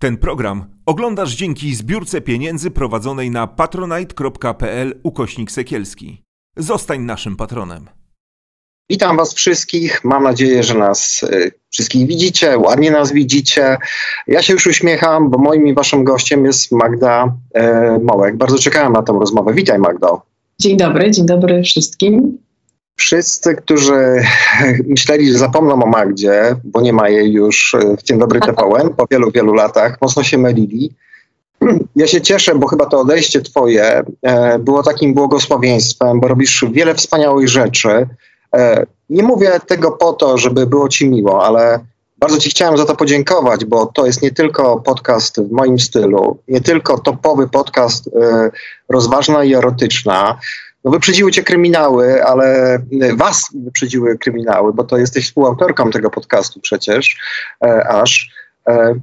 Ten program oglądasz dzięki zbiórce pieniędzy prowadzonej na patronite.pl ukośnik sekielski. Zostań naszym patronem. Witam Was wszystkich. Mam nadzieję, że nas y, wszystkich widzicie, ładnie nas widzicie. Ja się już uśmiecham, bo moim i Waszym gościem jest Magda y, Mołek. Bardzo czekałem na tę rozmowę. Witaj, Magdo. Dzień dobry, dzień dobry wszystkim. Wszyscy, którzy myśleli, że zapomną o Magdzie, bo nie ma jej już w Dzień Dobry TVN po wielu, wielu latach, mocno się mylili. Ja się cieszę, bo chyba to odejście Twoje e, było takim błogosławieństwem, bo robisz wiele wspaniałych rzeczy. E, nie mówię tego po to, żeby było Ci miło, ale bardzo Ci chciałem za to podziękować, bo to jest nie tylko podcast w moim stylu, nie tylko topowy podcast e, rozważna i erotyczna, no wyprzedziły cię kryminały, ale y, was wyprzedziły kryminały, bo to jesteś współautorką tego podcastu przecież, e, aż. E,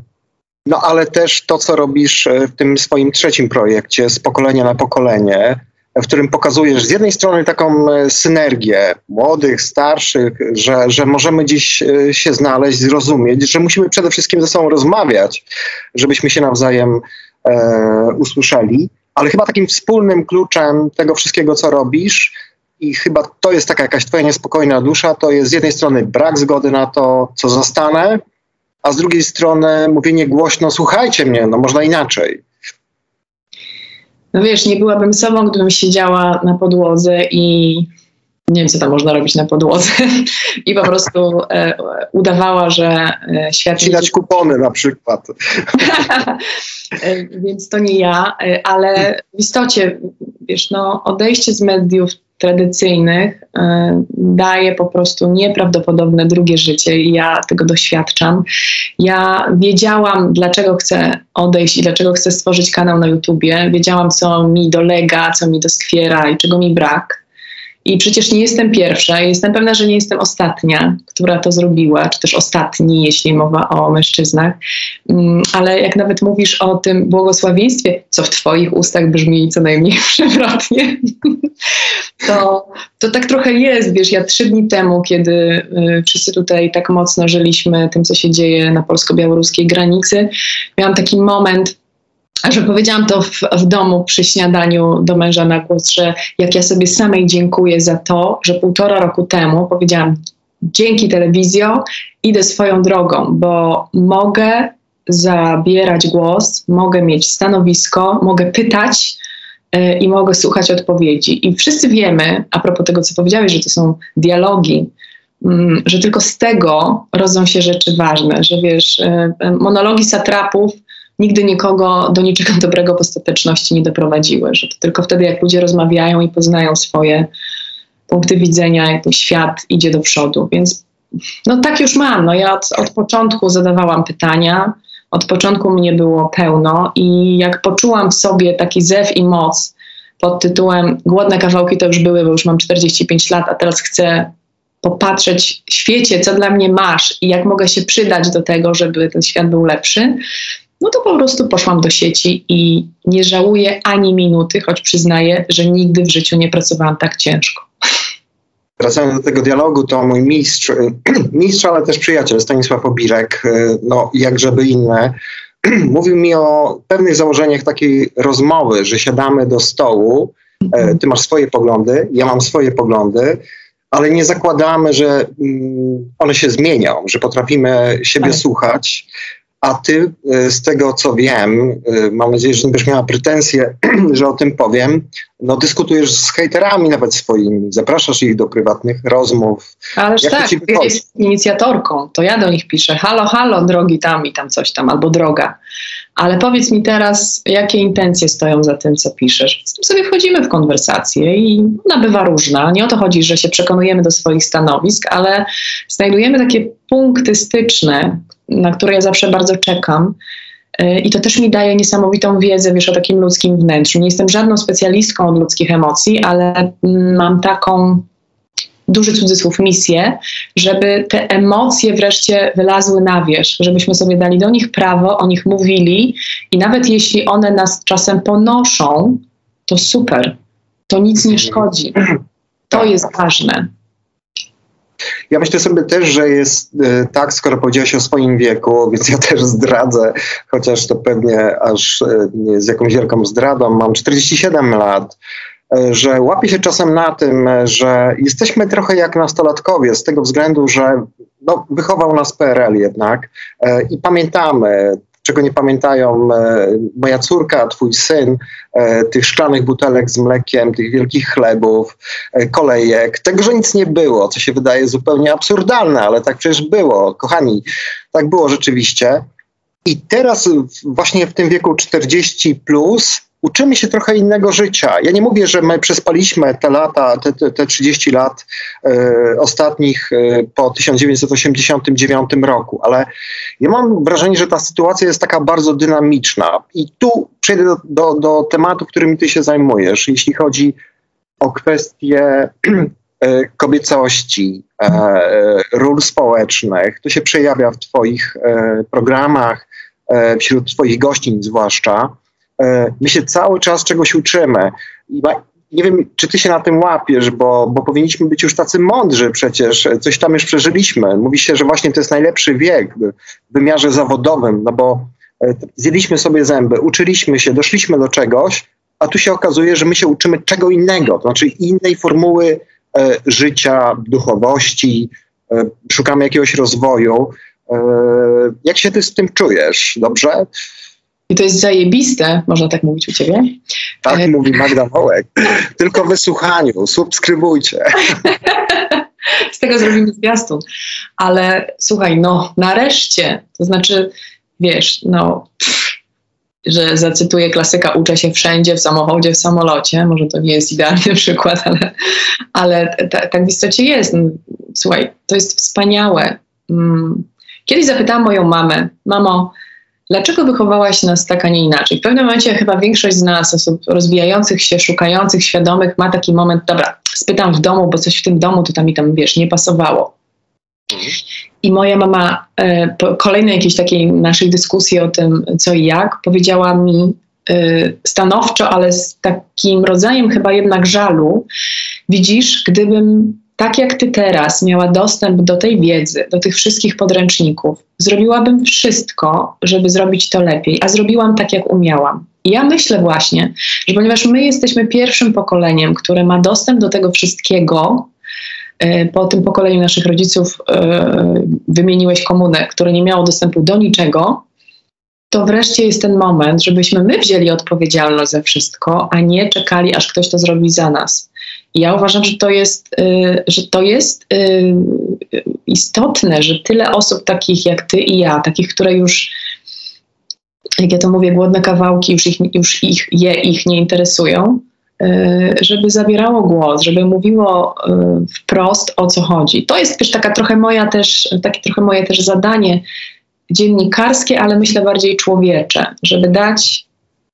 no ale też to, co robisz e, w tym swoim trzecim projekcie, z pokolenia na pokolenie, w którym pokazujesz z jednej strony taką e, synergię młodych, starszych, że, że możemy dziś e, się znaleźć, zrozumieć, że musimy przede wszystkim ze sobą rozmawiać, żebyśmy się nawzajem e, usłyszeli ale chyba takim wspólnym kluczem tego wszystkiego, co robisz, i chyba to jest taka jakaś twoja niespokojna dusza, to jest z jednej strony brak zgody na to, co zostanę, a z drugiej strony mówienie głośno, słuchajcie mnie, no można inaczej. No wiesz, nie byłabym sobą, gdybym siedziała na podłodze i nie wiem, co tam można robić na podłodze i po prostu e, udawała, że e, świat... Cinać kupony na przykład. E, więc to nie ja, e, ale w istocie, wiesz, no, odejście z mediów tradycyjnych e, daje po prostu nieprawdopodobne drugie życie i ja tego doświadczam. Ja wiedziałam, dlaczego chcę odejść i dlaczego chcę stworzyć kanał na YouTubie. Wiedziałam, co mi dolega, co mi doskwiera i czego mi brak. I przecież nie jestem pierwsza, jestem pewna, że nie jestem ostatnia, która to zrobiła, czy też ostatni, jeśli mowa o mężczyznach. Mm, ale jak nawet mówisz o tym błogosławieństwie, co w Twoich ustach brzmi co najmniej przewrotnie, to, to tak trochę jest. Wiesz, ja trzy dni temu, kiedy y, wszyscy tutaj tak mocno żyliśmy tym, co się dzieje na polsko-białoruskiej granicy, miałam taki moment, że powiedziałam to w, w, domu przy śniadaniu do męża na głos, że jak ja sobie samej dziękuję za to, że półtora roku temu powiedziałam dzięki telewizjo idę swoją drogą, bo mogę zabierać głos, mogę mieć stanowisko, mogę pytać yy, i mogę słuchać odpowiedzi. I wszyscy wiemy, a propos tego, co powiedziałeś, że to są dialogi, yy, że tylko z tego rodzą się rzeczy ważne, że wiesz, yy, monologi satrapów nigdy nikogo do niczego dobrego w ostateczności nie doprowadziły, że to tylko wtedy, jak ludzie rozmawiają i poznają swoje punkty widzenia, jak ten świat idzie do przodu. Więc no tak już mam. No ja od, od początku zadawałam pytania, od początku mnie było pełno i jak poczułam w sobie taki zew i moc pod tytułem Głodne kawałki to już były, bo już mam 45 lat, a teraz chcę popatrzeć w świecie, co dla mnie masz i jak mogę się przydać do tego, żeby ten świat był lepszy, no to po prostu poszłam do sieci i nie żałuję ani minuty, choć przyznaję, że nigdy w życiu nie pracowałam tak ciężko. Wracając do tego dialogu, to mój mistrz, mistrz, ale też przyjaciel Stanisław Obirek, no jakżeby inne, mówił mi o pewnych założeniach takiej rozmowy, że siadamy do stołu, e, ty masz swoje poglądy, ja mam swoje poglądy, ale nie zakładamy, że mm, one się zmienią, że potrafimy siebie tak. słuchać, a ty, y, z tego co wiem, y, mam nadzieję, że nie będziesz miała pretensje, że o tym powiem, no dyskutujesz z hejterami nawet swoimi, zapraszasz ich do prywatnych rozmów. Ależ Jak tak, ja jestem inicjatorką, to ja do nich piszę, halo, halo, drogi tam i tam coś tam, albo droga. Ale powiedz mi teraz, jakie intencje stoją za tym, co piszesz. Z tym sobie wchodzimy w konwersację i ona bywa różna. Nie o to chodzi, że się przekonujemy do swoich stanowisk, ale znajdujemy takie punkty styczne, na które ja zawsze bardzo czekam. Y, I to też mi daje niesamowitą wiedzę, wiesz, o takim ludzkim wnętrzu. Nie jestem żadną specjalistką od ludzkich emocji, ale mam taką duży cudzysłów misję, żeby te emocje wreszcie wylazły na wierzch, żebyśmy sobie dali do nich prawo, o nich mówili i nawet jeśli one nas czasem ponoszą, to super, to nic nie szkodzi. To jest ważne. Ja myślę sobie też, że jest e, tak, skoro powiedziałeś o swoim wieku, więc ja też zdradzę, chociaż to pewnie aż e, z jakąś wielką zdradą. Mam 47 lat e, że łapię się czasem na tym, że jesteśmy trochę jak nastolatkowie, z tego względu, że no, wychował nas PRL jednak e, i pamiętamy, czego nie pamiętają e, moja córka, twój syn, e, tych szklanych butelek z mlekiem, tych wielkich chlebów, e, kolejek, tego, że nic nie było, co się wydaje zupełnie absurdalne, ale tak przecież było. Kochani, tak było rzeczywiście. I teraz właśnie w tym wieku 40 plus uczymy się trochę innego życia. Ja nie mówię, że my przespaliśmy te lata, te, te, te 30 lat e, ostatnich e, po 1989 roku, ale ja mam wrażenie, że ta sytuacja jest taka bardzo dynamiczna. I tu przejdę do, do, do tematu, którym ty się zajmujesz, jeśli chodzi o kwestie e, kobiecości, ról społecznych. To się przejawia w twoich programach, wśród twoich gościń zwłaszcza. E, My się cały czas czegoś uczymy. I nie wiem, czy ty się na tym łapiesz, bo, bo powinniśmy być już tacy mądrzy przecież. Coś tam już przeżyliśmy. Mówi się, że właśnie to jest najlepszy wiek w wymiarze zawodowym, no bo e, zjedliśmy sobie zęby, uczyliśmy się, doszliśmy do czegoś, a tu się okazuje, że my się uczymy czego innego, to znaczy innej formuły e, życia, duchowości, e, szukamy jakiegoś rozwoju. E, jak się ty z tym czujesz? Dobrze? I to jest zajebiste, można tak mówić u ciebie. Tak E, mówi Magda Wołek. Tylko wysłuchaniu, subskrybujcie. Z tego zrobimy zwiastun. Ale słuchaj, no nareszcie, to znaczy, wiesz, no, pff, że zacytuję klasyka, uczę się wszędzie, w samochodzie, w samolocie. Może to nie jest idealny przykład, ale, ale ta, tak w istocie jest. No, Słuchaj, to jest wspaniałe. Mm. Kiedyś zapytałam moją mamę, mamo, dlaczego wychowałaś nas tak, a nie inaczej? W pewnym momencie chyba większość z nas, osób rozwijających się, szukających, świadomych, ma taki moment, dobra, spytam w domu, bo coś w tym domu to tam mi tam, wiesz, nie pasowało. I moja mama e, po kolejnej jakiejś takiej naszej dyskusji o tym, co i jak, powiedziała mi e, stanowczo, ale z takim rodzajem chyba jednak żalu, widzisz, gdybym tak jak ty teraz miała dostęp do tej wiedzy, do tych wszystkich podręczników, zrobiłabym wszystko, żeby zrobić to lepiej, a zrobiłam tak, jak umiałam. I ja myślę właśnie, że ponieważ my jesteśmy pierwszym pokoleniem, które ma dostęp do tego wszystkiego, e, po tym pokoleniu naszych rodziców e, wymieniłeś komunę, które nie miało dostępu do niczego, to wreszcie jest ten moment, żebyśmy my wzięli odpowiedzialność za wszystko, a nie czekali, aż ktoś to zrobi za nas. Ja uważam, że to jest, y, że to jest y, istotne, że tyle osób takich jak ty i ja, takich, które już, jak ja to mówię, głodne kawałki już ich, już ich je ich nie interesują, y, żeby zabierało głos, żeby mówiło wprost o co chodzi. To jest też taka trochę moja też, takie trochę moje też zadanie dziennikarskie, ale myślę bardziej człowiecze, żeby dać,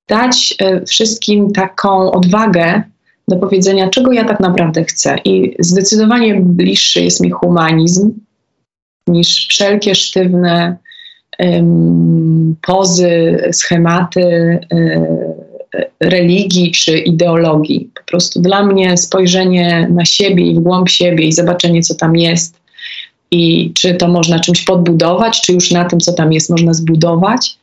dać wszystkim taką odwagę do powiedzenia, czego ja tak naprawdę chcę. I zdecydowanie bliższy jest mi humanizm niż wszelkie sztywne pozy, schematy e, religii czy ideologii. Po prostu dla mnie spojrzenie na siebie i w głąb siebie i zobaczenie, co tam jest i czy to można czymś podbudować, czy już na tym, co tam jest, można zbudować,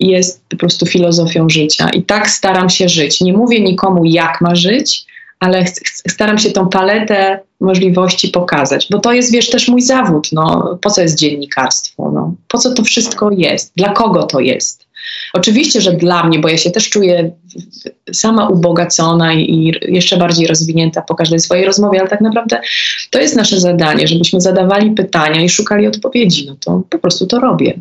jest po prostu filozofią życia. I tak staram się żyć. Nie mówię nikomu, jak ma żyć, ale staram się tą paletę możliwości pokazać, bo to jest, wiesz, też mój zawód. No, po co jest dziennikarstwo? No? Po co to wszystko jest? Dla kogo to jest? Oczywiście, że dla mnie, bo ja się też czuję sama ubogacona i jeszcze bardziej rozwinięta po każdej swojej rozmowie, ale tak naprawdę to jest nasze zadanie, żebyśmy zadawali pytania i szukali odpowiedzi. No to po prostu to robię.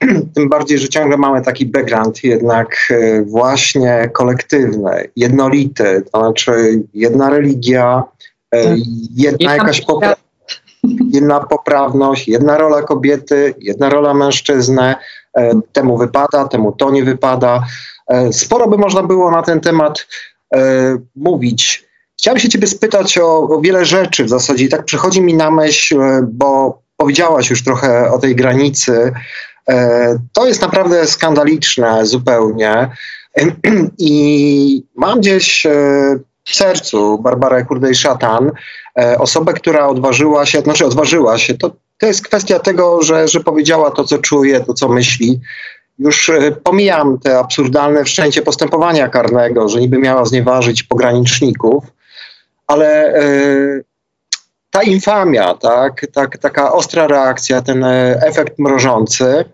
Tym bardziej, że ciągle mamy taki background jednak e, właśnie kolektywny, jednolity, to znaczy jedna religia, e, Tak. jedna jakaś popra- jedna poprawność, jedna rola kobiety, jedna rola mężczyzny, e, temu wypada, temu to nie wypada. Sporo by można było na ten temat mówić. Chciałem się ciebie spytać o, o wiele rzeczy w zasadzie i tak przychodzi mi na myśl, bo powiedziałaś już trochę o tej granicy. E, To jest naprawdę skandaliczne zupełnie. I mam gdzieś e, w sercu Barbarę Kurdej-Szatan, e, osobę, która odważyła się, znaczy odważyła się, to, to jest kwestia tego, że, że powiedziała to, co czuje, to, co myśli. Już pomijam te absurdalne wszczęcie postępowania karnego, że niby miała znieważyć pograniczników, ale ta infamia, tak, tak, taka ostra reakcja, ten e, efekt mrożący,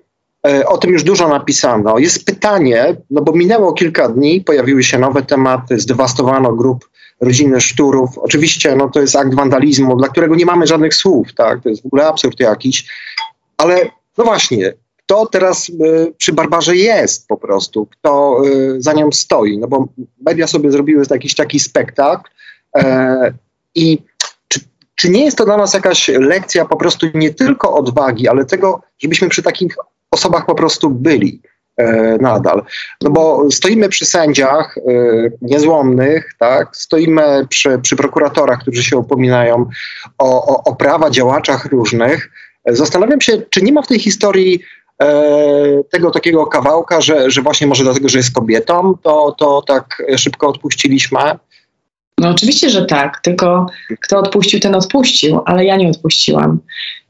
e, o tym już dużo napisano. Jest pytanie, no bo minęło kilka dni, pojawiły się nowe tematy, zdewastowano grup rodziny Szturów. Oczywiście no, to jest akt wandalizmu, dla którego nie mamy żadnych słów, tak? to jest w ogóle absurd jakiś. Ale no właśnie, kto teraz y, przy Barbarze jest po prostu, kto y, za nią stoi, no bo media sobie zrobiły jakiś taki spektakl e, i czy, nie jest to dla nas jakaś lekcja po prostu nie tylko odwagi, ale tego, żebyśmy przy takich osobach po prostu byli e, nadal. No bo stoimy przy sędziach e, niezłomnych, tak? stoimy przy, przy prokuratorach, którzy się upominają o, o, o prawa działaczach różnych. Zastanawiam się, czy nie ma w tej historii e, tego takiego kawałka, że, że właśnie może dlatego, że jest kobietą, to, to tak szybko odpuściliśmy. No oczywiście, że tak, tylko kto odpuścił, ten odpuścił, ale ja nie odpuściłam.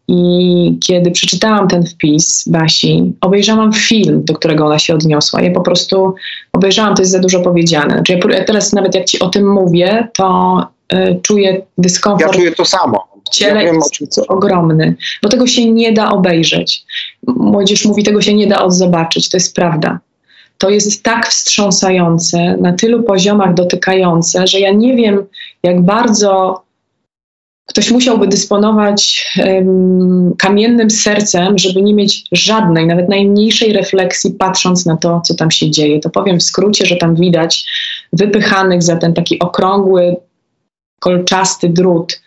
I kiedy przeczytałam ten wpis Basi, obejrzałam film, do którego ona się odniosła. Ja po prostu obejrzałam, to jest za dużo powiedziane. Znaczy ja teraz nawet jak ci o tym mówię, to y, czuję Ja dyskomfort czuję to samo. w ciele ja wiem, jest ogromny, bo tego się nie da obejrzeć. Młodzież mówi, tego się nie da odzobaczyć, to jest prawda. To jest tak wstrząsające, na tylu poziomach dotykające, że ja nie wiem, jak bardzo ktoś musiałby dysponować em, kamiennym sercem, żeby nie mieć żadnej, nawet najmniejszej refleksji, patrząc na to, co tam się dzieje. To powiem w skrócie, że tam widać wypychanych za ten taki okrągły, kolczasty drut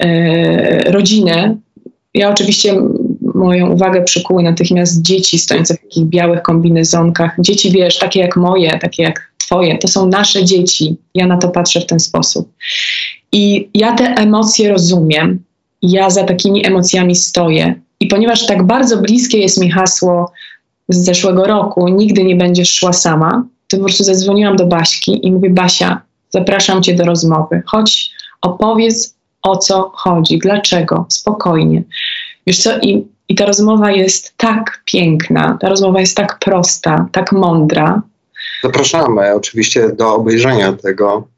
e, rodzinę. Ja oczywiście moją uwagę przykuły natychmiast dzieci stojące w takich białych kombinezonkach. Dzieci, wiesz, takie jak moje, takie jak twoje, to są nasze dzieci. Ja na to patrzę w ten sposób. I ja te emocje rozumiem. Ja za takimi emocjami stoję. I ponieważ tak bardzo bliskie jest mi hasło z zeszłego roku, nigdy nie będziesz szła sama, to po prostu zadzwoniłam do Baśki i mówię, Basia, zapraszam cię do rozmowy. Chodź, opowiedz o co chodzi, dlaczego, spokojnie. Wiesz co, i, i ta rozmowa jest tak piękna, ta rozmowa jest tak prosta, tak mądra, Zapraszamy oczywiście do obejrzenia tego.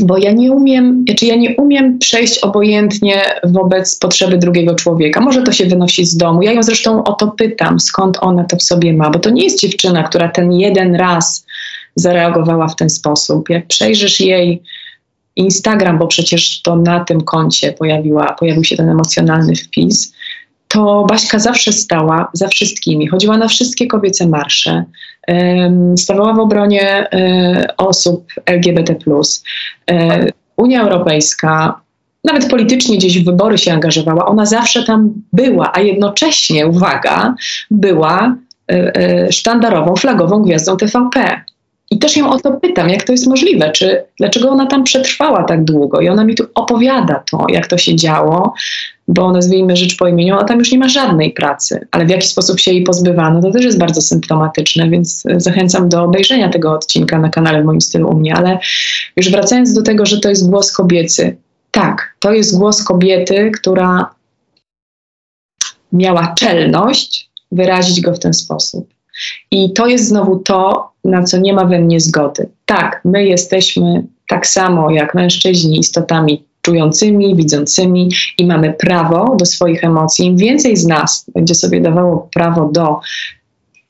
bo ja nie umiem, znaczy ja nie umiem przejść obojętnie wobec potrzeby drugiego człowieka. Może to się wynosi z domu. Ja ją zresztą o to pytam, skąd ona to w sobie ma, bo to nie jest dziewczyna, która ten jeden raz zareagowała w ten sposób. Jak przejrzysz jej Instagram, bo przecież to na tym koncie pojawiła, pojawił się ten emocjonalny wpis, to Baśka zawsze stała za wszystkimi. Chodziła na wszystkie kobiece marsze, stawała w obronie e, osób LGBT. E, Unia Europejska, nawet politycznie gdzieś w wybory się angażowała, ona zawsze tam była, a jednocześnie, uwaga, była e, sztandarową, flagową gwiazdą TVP. I też ją o to pytam, jak to jest możliwe, czy dlaczego ona tam przetrwała tak długo? I ona mi tu opowiada to, jak to się działo, bo nazwijmy rzecz po imieniu, ona tam już nie ma żadnej pracy, ale w jaki sposób się jej pozbywano, to też jest bardzo symptomatyczne, więc zachęcam do obejrzenia tego odcinka na kanale w moim stylu u mnie. Ale już wracając do tego, że to jest głos kobiecy. Tak, to jest głos kobiety, która miała czelność wyrazić go w ten sposób. I to jest znowu to, na co nie ma we mnie zgody. Tak, my jesteśmy tak samo jak mężczyźni istotami czującymi, widzącymi i mamy prawo do swoich emocji. Im więcej z nas będzie sobie dawało prawo do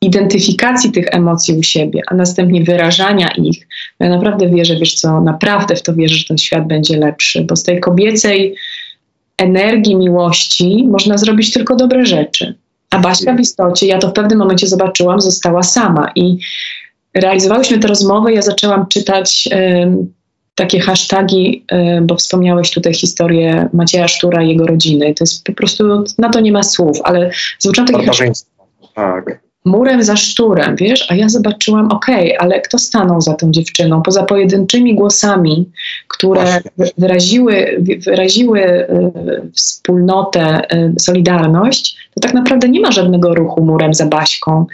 identyfikacji tych emocji u siebie, a następnie wyrażania ich, ja naprawdę wierzę, wiesz co, naprawdę w to wierzę, że ten świat będzie lepszy, bo z tej kobiecej energii miłości można zrobić tylko dobre rzeczy. A Baśka w istocie, ja to w pewnym momencie zobaczyłam, została sama i realizowałyśmy tę rozmowę, ja zaczęłam czytać takie hasztagi, bo wspomniałeś tutaj historię Macieja Sztura i jego rodziny. To jest po prostu, na to nie ma słów, ale zobaczyłam takie Barbarzyństwo. Tak. murem za szturem, wiesz, a ja zobaczyłam, okej, ale kto stanął za tą dziewczyną? Poza pojedynczymi głosami, które Właśnie. wyraziły, wy- wyraziły y, wspólnotę, y, solidarność, to tak naprawdę nie ma żadnego ruchu murem za Baśką.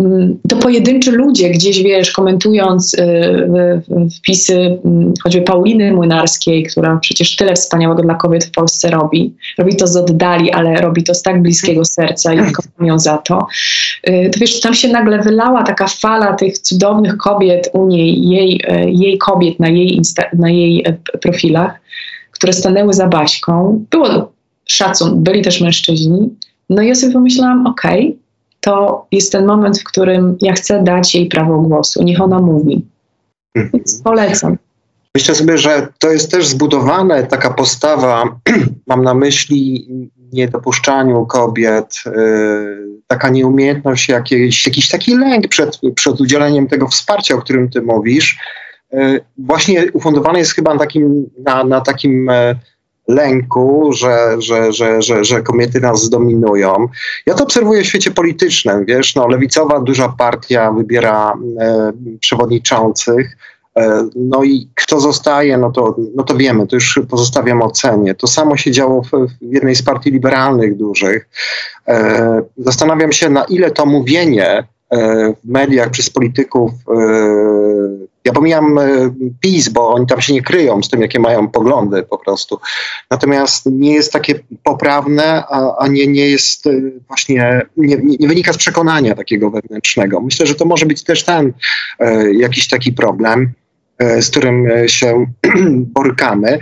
Mm, To pojedynczy ludzie gdzieś, wiesz, komentując y, wpisy mm, choćby Pauliny Młynarskiej, która przecież tyle wspaniałego dla kobiet w Polsce robi. Robi to z oddali, ale robi to z tak bliskiego serca i kocham ją za to. Y, To wiesz, tam się nagle wylała taka fala tych cudownych kobiet u niej, jej, e, jej kobiet na jej, insta, na jej e, profilach, które stanęły za Baśką. Było szacun, byli też mężczyźni. No i ja sobie pomyślałam, okej, to jest ten moment, w którym ja chcę dać jej prawo głosu. Niech ona mówi. Więc polecam. Myślę sobie, że to jest też zbudowane, taka postawa, mam na myśli niedopuszczaniu kobiet, y, taka nieumiejętność, jakiś, jakiś taki lęk przed, przed udzieleniem tego wsparcia, o którym ty mówisz, y, właśnie ufundowany jest chyba na takim, na, na takim e, lęku, że, że, że, że, że kobiety nas zdominują. Ja to obserwuję w świecie politycznym, wiesz, no, lewicowa duża partia wybiera e, przewodniczących, E, No i kto zostaje, no to, no to wiemy, to już pozostawiam ocenie. To samo się działo w, w jednej z partii liberalnych dużych. E, Zastanawiam się, na ile to mówienie e, w mediach przez polityków, e, ja pomijam e, PiS, bo oni tam się nie kryją z tym, jakie mają poglądy po prostu. Natomiast nie jest takie poprawne, a, a nie, nie jest e, właśnie, nie, nie wynika z przekonania takiego wewnętrznego. Myślę, że to może być też ten e, jakiś taki problem, z którym się borykamy.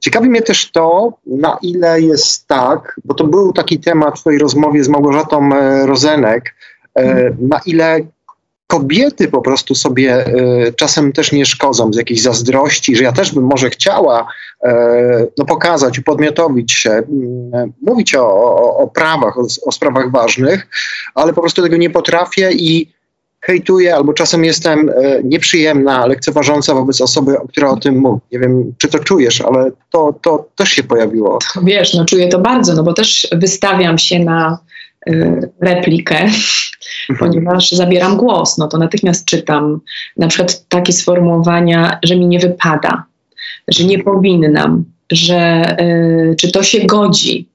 Ciekawi mnie też to, na ile jest tak, bo to był taki temat w twojej rozmowie z Małgorzatą Rozenek, na ile kobiety po prostu sobie e, czasem też nie szkodzą z jakiejś zazdrości, że ja też bym może chciała e, no, pokazać, upodmiotowić się, mówić o, o, o prawach, o, o sprawach ważnych, ale po prostu tego nie potrafię i hejtuję, albo czasem jestem e, nieprzyjemna, lekceważąca wobec osoby, która o tym mówi. Nie wiem, czy to czujesz, ale to, to też się pojawiło. Wiesz, no czuję to bardzo, no bo też wystawiam się na replikę, ponieważ zabieram głos, no to natychmiast czytam na przykład takie sformułowania, że mi nie wypada, że nie powinnam, że y, czy to się godzi.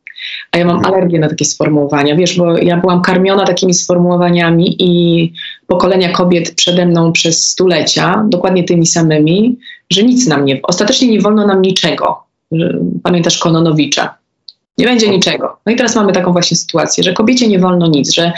A ja mam alergię na takie sformułowania, wiesz, bo ja byłam karmiona takimi sformułowaniami i pokolenia kobiet przede mną przez stulecia, dokładnie tymi samymi, że nic nam nie, ostatecznie nie wolno nam niczego. Pamiętasz Kononowicza? Nie będzie niczego. No i teraz mamy taką właśnie sytuację, że kobiecie nie wolno nic, że,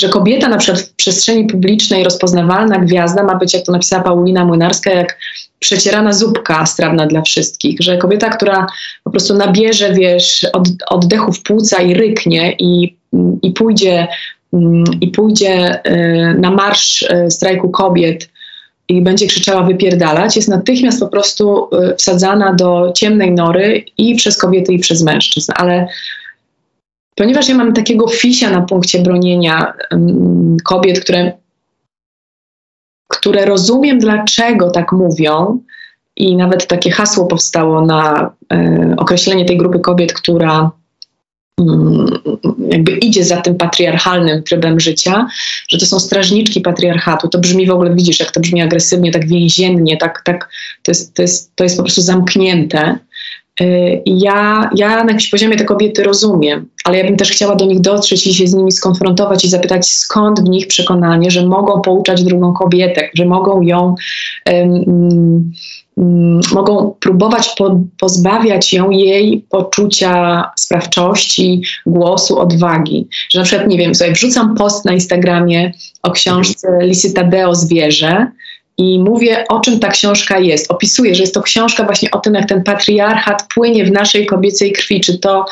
że kobieta na przykład w przestrzeni publicznej rozpoznawalna gwiazda ma być, jak to napisała Paulina Młynarska, jak przecierana zupka strawna dla wszystkich, że kobieta, która po prostu nabierze, wiesz, od, oddechu w płuca i ryknie i, i pójdzie, mm, i pójdzie y, na marsz y, strajku kobiet i będzie krzyczała wypierdalać, jest natychmiast po prostu y, wsadzana do ciemnej nory i przez kobiety, i przez mężczyzn. Ale ponieważ ja mam takiego fisia na punkcie bronienia kobiet, które, które rozumiem, dlaczego tak mówią, i nawet takie hasło powstało na y, określenie tej grupy kobiet, która jakby idzie za tym patriarchalnym trybem życia, że to są strażniczki patriarchatu. To brzmi w ogóle, widzisz, jak to brzmi agresywnie, tak więziennie, tak, tak, to, jest, to, jest, to jest po prostu zamknięte. I ja, ja na jakimś poziomie te kobiety rozumiem, ale ja bym też chciała do nich dotrzeć i się z nimi skonfrontować i zapytać, skąd w nich przekonanie, że mogą pouczać drugą kobietę, że mogą ją, mm, mm, mogą próbować po, pozbawiać ją jej poczucia sprawczości, głosu, odwagi. Że na przykład, nie wiem, sobie wrzucam post na Instagramie o książce Lisy Tadeo Zwierzę i mówię, o czym ta książka jest. Opisuję, że jest to książka właśnie o tym, jak ten patriarchat płynie w naszej kobiecej krwi. Czy to,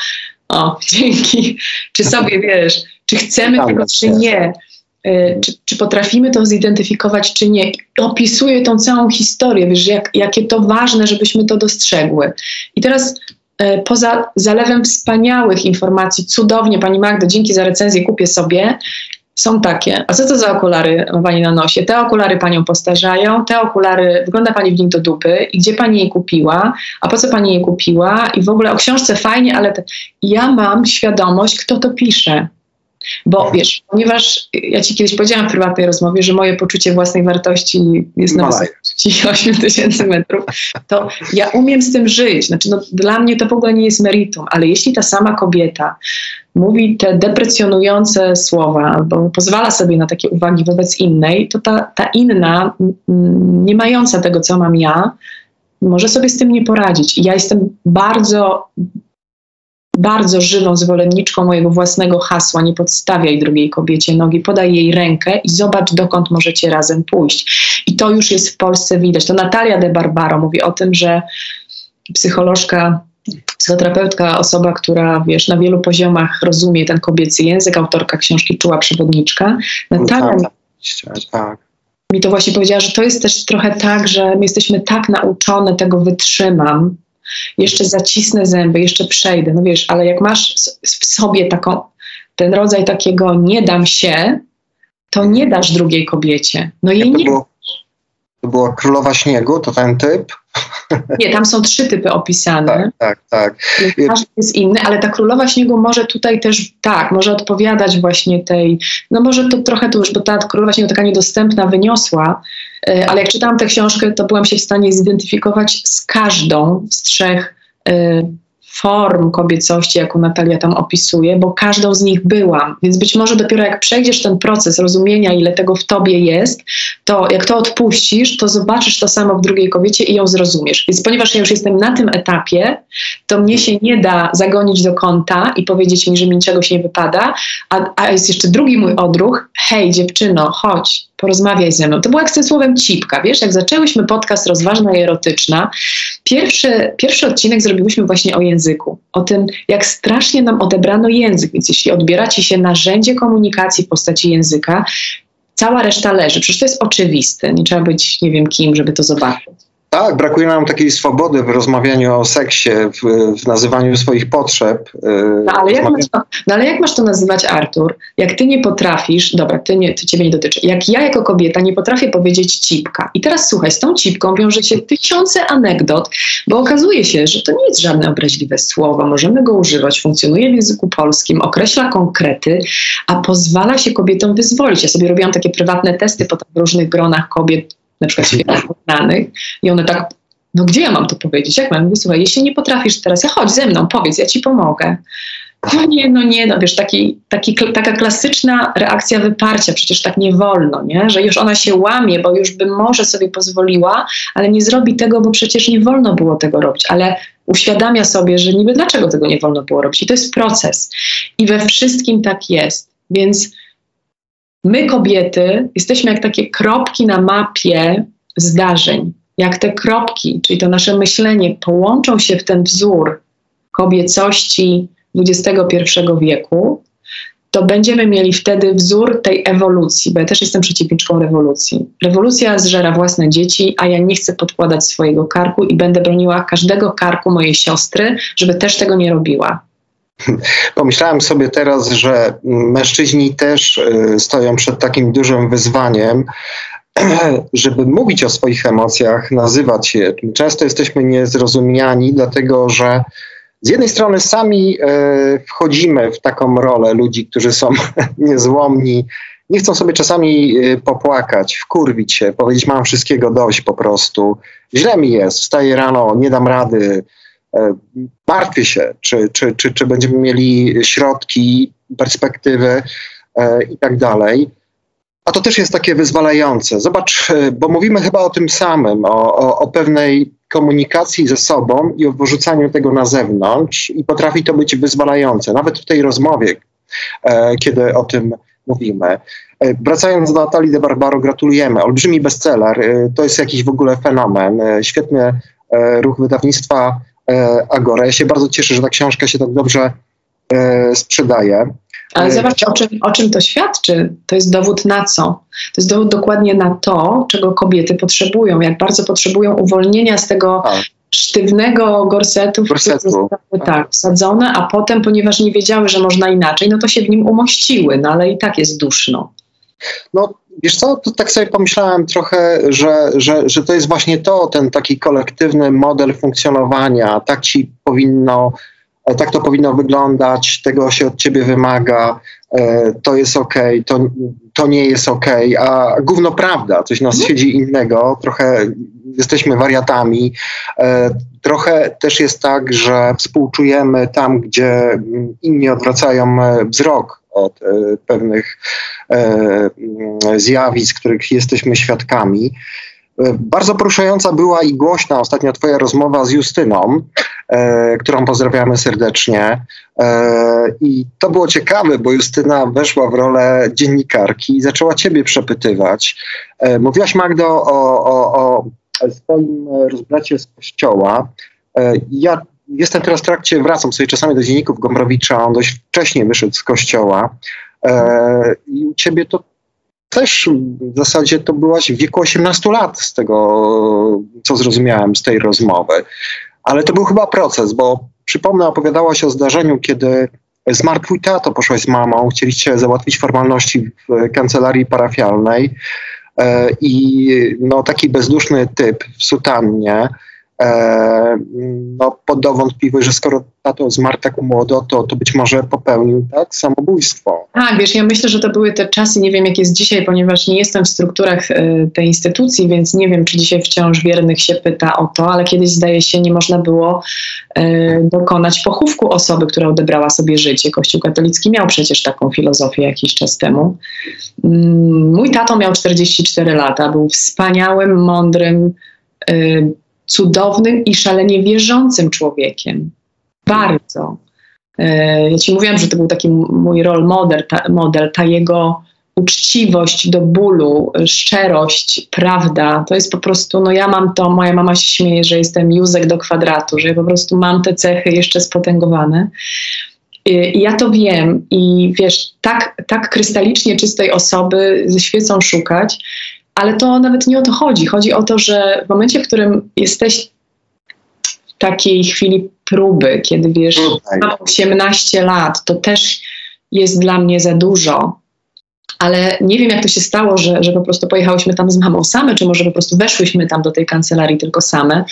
o, dzięki, czy sobie wiesz, czy chcemy Tam tego, czy jest. nie. Y, Czy, czy potrafimy to zidentyfikować, czy nie. I opisuję tą całą historię, wiesz, jak, jakie to ważne, żebyśmy to dostrzegły. I teraz e, poza zalewem wspaniałych informacji, cudownie, Pani Magdo, dzięki za recenzję, kupię sobie, są takie. A co to za okulary ma Pani na nosie? Te okulary Panią postarzają, te okulary, wygląda Pani w nich do dupy i gdzie Pani je kupiła, a po co Pani je kupiła i w ogóle o książce fajnie, ale te, ja mam świadomość, kto to pisze. Bo wiesz, ponieważ ja ci kiedyś powiedziałam w prywatnej rozmowie, że moje poczucie własnej wartości jest na Maleje. wysokości 8 tysięcy metrów, to ja umiem z tym żyć. Znaczy, no, dla mnie to w ogóle nie jest meritum, ale jeśli ta sama kobieta mówi te deprecjonujące słowa albo pozwala sobie na takie uwagi wobec innej, to ta, ta inna, nie mająca tego, co mam ja, może sobie z tym nie poradzić. I ja jestem bardzo, bardzo żywą zwolenniczką mojego własnego hasła. Nie podstawiaj drugiej kobiecie nogi, podaj jej rękę i zobacz, dokąd możecie razem pójść. I to już jest w Polsce widać. To Natalia de Barbaro mówi o tym, że psycholożka, psychoterapeutka, osoba, która wiesz, na wielu poziomach rozumie ten kobiecy język, autorka książki Czuła Przewodniczka. Natalia Tak, oczywiście, tak. mi to właśnie powiedziała, że to jest też trochę tak, że my jesteśmy tak nauczone, tego wytrzymam, jeszcze zacisnę zęby, jeszcze przejdę. No wiesz, ale jak masz w sobie taką, ten rodzaj takiego nie dam się, to nie dasz drugiej kobiecie. No jej To, nie, było, to była Królowa Śniegu, to ten typ? Nie, tam są trzy typy opisane. Tak, tak, tak. Każdy jest inny, ale ta królowa śniegu może tutaj też, tak, może odpowiadać właśnie tej, no może to trochę to już, bo ta królowa śniegu taka niedostępna, wyniosła, e, ale jak czytałam tę książkę, to byłam się w stanie zidentyfikować z każdą z trzech e, form kobiecości, jaką Natalia tam opisuje, bo każdą z nich byłam. Więc być może dopiero jak przejdziesz ten proces rozumienia, ile tego w tobie jest, to jak to odpuścisz, to zobaczysz to samo w drugiej kobiecie i ją zrozumiesz. Więc ponieważ ja już jestem na tym etapie, to mnie się nie da zagonić do kąta i powiedzieć mi, że mi się nie wypada, a, a jest jeszcze drugi mój odruch, hej dziewczyno, chodź, porozmawiaj ze mną. To było jak z tym słowem cipka, wiesz, jak zaczęłyśmy podcast Rozważna i Erotyczna, pierwszy, pierwszy odcinek zrobiłyśmy właśnie o języku, o tym, jak strasznie nam odebrano język, więc jeśli odbiera ci się narzędzie komunikacji w postaci języka, cała reszta leży. Przecież to jest oczywiste, nie trzeba być nie wiem kim, żeby to zobaczyć. Tak, brakuje nam takiej swobody w rozmawianiu o seksie, w, w nazywaniu swoich potrzeb. yy, No ale, jak masz to, no ale jak masz to nazywać, Artur? Jak ty nie potrafisz, dobra, ty nie, to ciebie nie dotyczy. Jak ja jako kobieta nie potrafię powiedzieć cipka. I teraz słuchaj, z tą cipką wiąże się tysiące anegdot, bo okazuje się, że to nie jest żadne obraźliwe słowo. Możemy go używać, funkcjonuje w języku polskim, określa konkrety, a pozwala się kobietom wyzwolić. Ja sobie robiłam takie prywatne testy potem w różnych gronach kobiet, na przykład świetnie znanych, i one tak, no gdzie ja mam to powiedzieć? Jak mam? Słuchaj, jeśli nie potrafisz teraz, ja chodź ze mną, powiedz, ja ci pomogę. No nie, no nie, no wiesz, taki, taki, taka klasyczna reakcja wyparcia, przecież tak nie wolno, nie? że już ona się łamie, bo już by może sobie pozwoliła, ale nie zrobi tego, bo przecież nie wolno było tego robić, ale uświadamia sobie, że niby dlaczego tego nie wolno było robić. I to jest proces. I we wszystkim tak jest. Więc my, kobiety, jesteśmy jak takie kropki na mapie zdarzeń. Jak te kropki, czyli to nasze myślenie, połączą się w ten wzór kobiecości XXI wieku, to będziemy mieli wtedy wzór tej ewolucji, bo ja też jestem przeciwniczką rewolucji. Rewolucja zżera własne dzieci, a ja nie chcę podkładać swojego karku i będę broniła każdego karku mojej siostry, żeby też tego nie robiła. Pomyślałem sobie teraz, że mężczyźni też y, stoją przed takim dużym wyzwaniem, żeby mówić o swoich emocjach, nazywać je. Często jesteśmy niezrozumiani, dlatego że z jednej strony sami y, wchodzimy w taką rolę ludzi, którzy są niezłomni, nie chcą sobie czasami y, popłakać, wkurwić się, powiedzieć mam wszystkiego dość po prostu. Źle mi jest, wstaję rano, nie dam rady, martwię się, czy, czy, czy, czy będziemy mieli środki, perspektywy e, i tak dalej. A to też jest takie wyzwalające. Zobacz, e, bo mówimy chyba o tym samym, o, o, o pewnej komunikacji ze sobą i o wyrzucaniu tego na zewnątrz i potrafi to być wyzwalające, nawet w tej rozmowie, e, kiedy o tym mówimy. E, Wracając do Natalii de Barbaro, gratulujemy. Olbrzymi bestseller, e, to jest jakiś w ogóle fenomen. E, Świetny e, ruch wydawnictwa e, Agora. Ja się bardzo cieszę, że ta książka się tak dobrze e, sprzedaje. Ale E, zobacz, o czym, o czym to świadczy. To jest dowód na co? To jest dowód dokładnie na to, czego kobiety potrzebują. Jak bardzo potrzebują uwolnienia z tego Tak. sztywnego gorsetu, Gorsetu. zostały tak, wsadzone, a potem, ponieważ nie wiedziały, że można inaczej, no to się w nim umościły, no ale i tak jest duszno. No, wiesz co, to tak sobie pomyślałem trochę, że, że, że to jest właśnie to, ten taki kolektywny model funkcjonowania. Tak ci powinno, tak to powinno wyglądać, tego się od ciebie wymaga. e, to jest okej, to, to nie jest okej, a gówno prawda, coś nas siedzi innego, trochę jesteśmy wariatami, e, trochę też jest tak, że współczujemy tam, gdzie inni odwracają e, wzrok od e, pewnych e, mm, zjawisk, których jesteśmy świadkami. E, Bardzo poruszająca była i głośna ostatnio Twoja rozmowa z Justyną, e, którą pozdrawiamy serdecznie. E, I to było ciekawe, bo Justyna weszła w rolę dziennikarki i zaczęła Ciebie przepytywać. E, mówiłaś, Magdo, o, o, o swoim rozbracie z kościoła. Ja jestem teraz w trakcie, wracam sobie czasami do dzienników Gombrowicza, on dość wcześnie wyszedł z kościoła. E, I u Ciebie to też w zasadzie to byłaś w wieku 18 lat, z tego co zrozumiałem z tej rozmowy. Ale to był chyba proces, bo przypomnę, opowiadałaś o zdarzeniu, kiedy zmarł twój tato, poszłaś z mamą, chcieliście załatwić formalności w kancelarii parafialnej e, i no, taki bezduszny typ w sutannie no, poddał wątpliwość, że skoro tato zmarł tak młodo, to, to być może popełnił tak samobójstwo. Tak, wiesz, ja myślę, że to były te czasy, nie wiem jak jest dzisiaj, ponieważ nie jestem w strukturach y, tej instytucji, więc nie wiem, czy dzisiaj wciąż wiernych się pyta o to, ale kiedyś zdaje się nie można było y, dokonać pochówku osoby, która odebrała sobie życie. Kościół katolicki miał przecież taką filozofię jakiś czas temu. Mm, mój tato miał 44 lata, był wspaniałym, mądrym, cudownym i szalenie wierzącym człowiekiem. Bardzo. E, Ja ci mówiłam, że to był taki mój role model, ta, model, ta jego uczciwość do bólu, szczerość, prawda. To jest po prostu, no ja mam to, moja mama się śmieje, że jestem Józek do kwadratu, że ja po prostu mam te cechy jeszcze spotęgowane. I ja to wiem i wiesz, tak, tak krystalicznie czystej osoby ze świecą szukać, ale to nawet nie o to chodzi. Chodzi o to, że w momencie, w którym jesteś w takiej chwili próby, kiedy wiesz, mam 18 lat, to też jest dla mnie za dużo. Ale nie wiem, jak to się stało, że, że po prostu pojechałyśmy tam z mamą same, czy może po prostu weszłyśmy tam do tej kancelarii tylko same.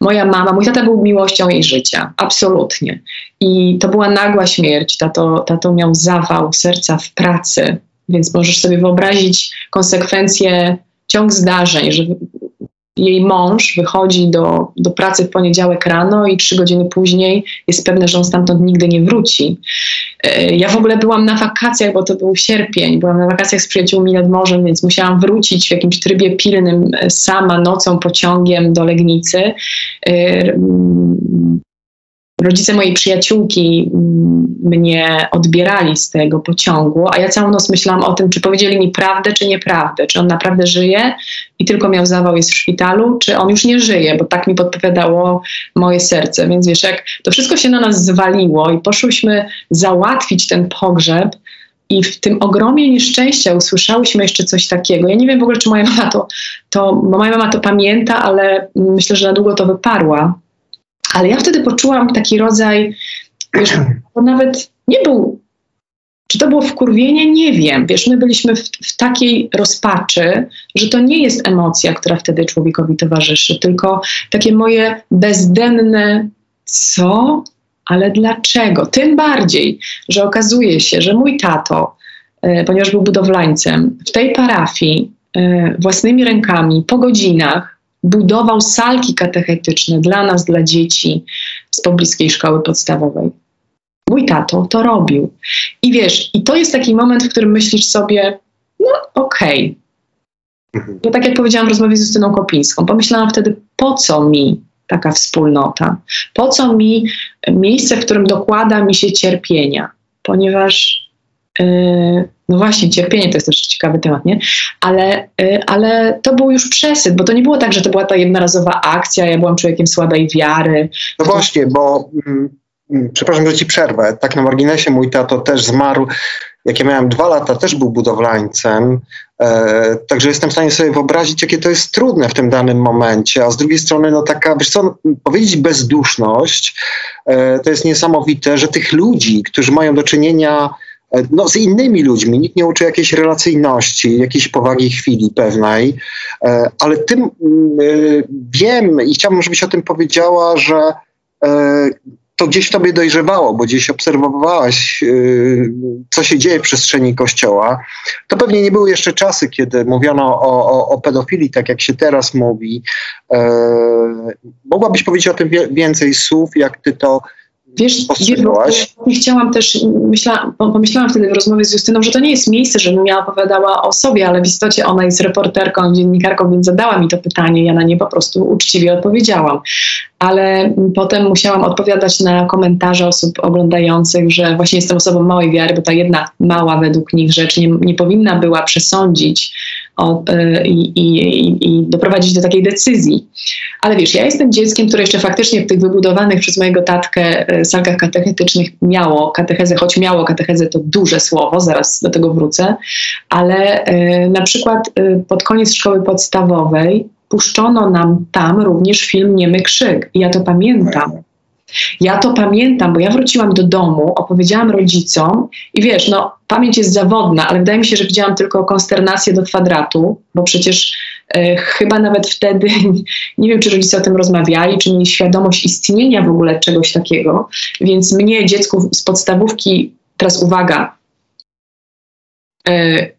Moja mama, mój tata był miłością jej życia, absolutnie. I to była nagła śmierć. Tato, tato miał zawał serca w pracy, więc możesz sobie wyobrazić konsekwencje, ciąg zdarzeń, że jej mąż wychodzi do, do pracy w poniedziałek rano i trzy godziny później jest pewne, że on stamtąd nigdy nie wróci. E, Ja w ogóle byłam na wakacjach, bo to był sierpień, byłam na wakacjach z przyjaciółmi nad morzem, więc musiałam wrócić w jakimś trybie pilnym e, sama nocą pociągiem do Legnicy. Rodzice mojej przyjaciółki mm, mnie odbierali z tego pociągu, a ja całą noc myślałam o tym, czy powiedzieli mi prawdę, czy nieprawdę, czy on naprawdę żyje i tylko miał zawał, jest w szpitalu, czy on już nie żyje, bo tak mi podpowiadało moje serce. Więc wiesz, jak to wszystko się na nas zwaliło i poszłyśmy załatwić ten pogrzeb, i w tym ogromie nieszczęścia usłyszałyśmy jeszcze coś takiego. Ja nie wiem w ogóle, czy moja mama to, to moja mama to pamięta, ale myślę, że na długo to wyparła. Ale ja wtedy poczułam taki rodzaj, wiesz, to nawet nie był, czy to było wkurwienie, nie wiem. Wiesz, my byliśmy w, w takiej rozpaczy, że to nie jest emocja, która wtedy człowiekowi towarzyszy, tylko takie moje bezdenne co? Ale dlaczego? Tym bardziej, że okazuje się, że mój tato, e, ponieważ był budowlańcem, w tej parafii e, własnymi rękami po godzinach budował salki katechetyczne dla nas, dla dzieci z pobliskiej szkoły podstawowej. Mój tato to robił. I wiesz, i to jest taki moment, w którym myślisz sobie, no okej. Mhm. Bo tak jak powiedziałam w rozmowie z Justyną Kopińską, pomyślałam wtedy, po co mi taka wspólnota? Po co mi miejsce, w którym dokłada mi się cierpienia? Ponieważ no właśnie, cierpienie to jest też ciekawy temat, nie? Ale, yy, ale to był już przesyt, bo to nie było tak, że to była ta jednorazowa akcja, ja byłam człowiekiem słabej wiary. No właśnie, bo mm, mm, przepraszam, że ci przerwę. Tak na marginesie mój tato też zmarł. Jak ja miałem dwa lata, też był budowlańcem. E, także jestem w stanie sobie wyobrazić, jakie to jest trudne w tym danym momencie. A z drugiej strony, no taka, wiesz co, powiedzieć bezduszność, e, to jest niesamowite, że tych ludzi, którzy mają do czynienia no, z innymi ludźmi, nikt nie uczy jakiejś relacyjności, jakiejś powagi chwili pewnej, e, ale tym mm, e, wiem i chciałbym, żebyś o tym powiedziała, że e, to gdzieś w tobie dojrzewało, bo gdzieś obserwowałaś, co się dzieje w przestrzeni kościoła. To pewnie nie były jeszcze czasy, kiedy mówiono o, o, o pedofilii, tak jak się teraz mówi. Mogłabyś powiedzieć o tym więcej słów, jak ty to Wiesz, nie chciałam też, myśla, pomyślałam wtedy w rozmowie z Justyną, że to nie jest miejsce, żebym ja opowiadała o sobie, ale w istocie ona jest reporterką, dziennikarką, więc zadała mi to pytanie, ja na nie po prostu uczciwie odpowiedziałam. Ale potem musiałam odpowiadać na komentarze osób oglądających, że właśnie jestem osobą małej wiary, bo ta jedna mała według nich rzecz nie, nie powinna była przesądzić o, y, i, i, i doprowadzić do takiej decyzji. Ale wiesz, ja jestem dzieckiem, które jeszcze faktycznie w tych wybudowanych przez mojego tatkę y, salkach katechetycznych miało katechezę, choć miało katechezę to duże słowo, zaraz do tego wrócę, ale y, na przykład pod koniec szkoły podstawowej puszczono nam tam również film Niemy Krzyk. I ja to pamiętam. Ja to pamiętam, bo ja wróciłam do domu, opowiedziałam rodzicom i wiesz, no pamięć jest zawodna, ale wydaje mi się, że widziałam tylko konsternację do kwadratu, bo przecież e, chyba nawet wtedy, nie wiem, czy rodzice o tym rozmawiali, czy mieli świadomość istnienia w ogóle czegoś takiego, więc mnie, dziecku z podstawówki, teraz uwaga,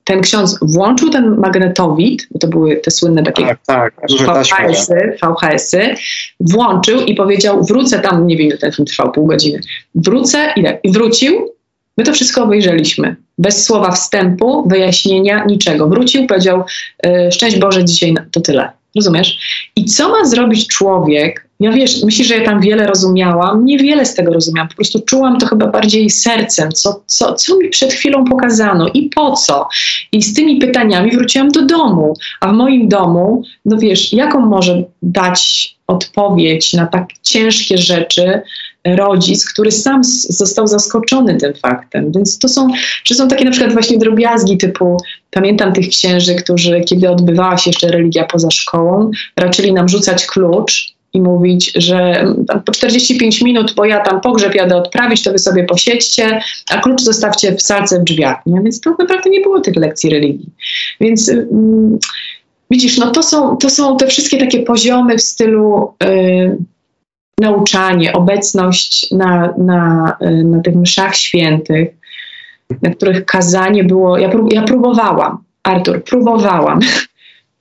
ten ksiądz włączył ten magnetowid, bo to były te słynne takie tak, tak, VHS-y, VHS-y, włączył i powiedział, wrócę tam, nie wiem ile ten film trwał, pół godziny, wrócę, ile? I wrócił, my to wszystko obejrzeliśmy. Bez słowa wstępu, wyjaśnienia, niczego. Wrócił, powiedział, e, szczęść Boże, dzisiaj to tyle. Rozumiesz? I co ma zrobić człowiek? Ja wiesz, myślisz, że ja tam wiele rozumiałam? Niewiele z tego rozumiałam. Po prostu czułam to chyba bardziej sercem, co, co, co mi przed chwilą pokazano i po co. I z tymi pytaniami wróciłam do domu. A w moim domu, no wiesz, jaką może dać odpowiedź na tak ciężkie rzeczy rodzic, który sam został zaskoczony tym faktem. Więc to są, że są takie na przykład właśnie drobiazgi typu, pamiętam tych księży, którzy, kiedy odbywała się jeszcze religia poza szkołą, raczyli nam rzucać klucz i mówić, że po 45 minut, bo ja tam pogrzeb jadę odprawić, to wy sobie posiedźcie, a klucz zostawcie w salce w drzwiach. Nie? Więc to naprawdę nie było tych lekcji religii. Więc mm, widzisz, no to są, to są te wszystkie takie poziomy w stylu y, nauczanie, obecność na, na, y, na tych mszach świętych, na których kazanie było. Ja, prób, ja próbowałam, Artur, próbowałam.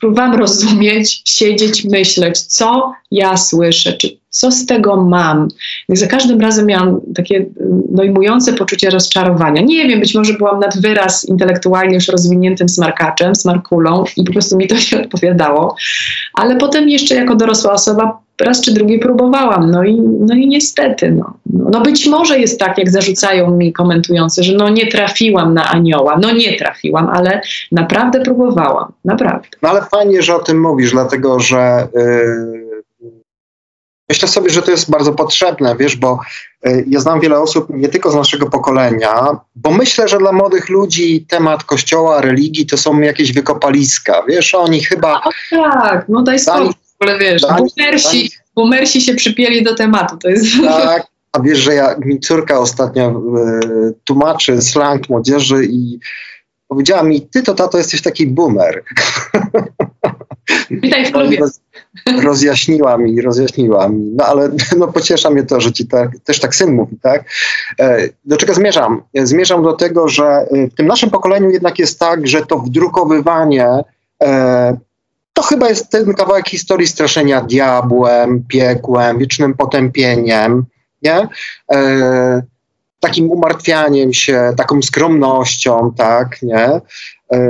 próbowałam rozumieć, siedzieć, myśleć, co ja słyszę, czy co z tego mam. I za każdym razem miałam takie dojmujące poczucie rozczarowania. Nie wiem, być może byłam nad wyraz intelektualnie już rozwiniętym smarkaczem, smarkulą i po prostu mi to nie odpowiadało. Ale potem jeszcze jako dorosła osoba raz czy drugi próbowałam, no i, no i niestety, no. no być może jest tak, jak zarzucają mi komentujący, że no nie trafiłam na anioła, no nie trafiłam, ale naprawdę próbowałam, naprawdę. No ale fajnie, że o tym mówisz, dlatego że yy, myślę sobie, że to jest bardzo potrzebne, wiesz, bo yy, ja znam wiele osób, nie tylko z naszego pokolenia, bo myślę, że dla młodych ludzi temat kościoła, religii to są jakieś wykopaliska, wiesz, oni chyba... Tak, no daj spokój ogóle wiesz, boomersi, boomersi się przypieli do tematu. To jest... Tak, a wiesz, że ja, mi córka ostatnio y, tłumaczy slang młodzieży i powiedziała mi, ty to tato jesteś taki boomer. Witaj w klubie. Roz, rozjaśniła mi, rozjaśniła mi. No ale no, pociesza mnie to, że ci tak, też tak syn mówi, tak? E, do czego zmierzam? Zmierzam do tego, że w tym naszym pokoleniu jednak jest tak, że to wdrukowywanie e, to chyba jest ten kawałek historii straszenia diabłem, piekłem, wiecznym potępieniem, nie? E, takim umartwianiem się, taką skromnością, tak, nie? E,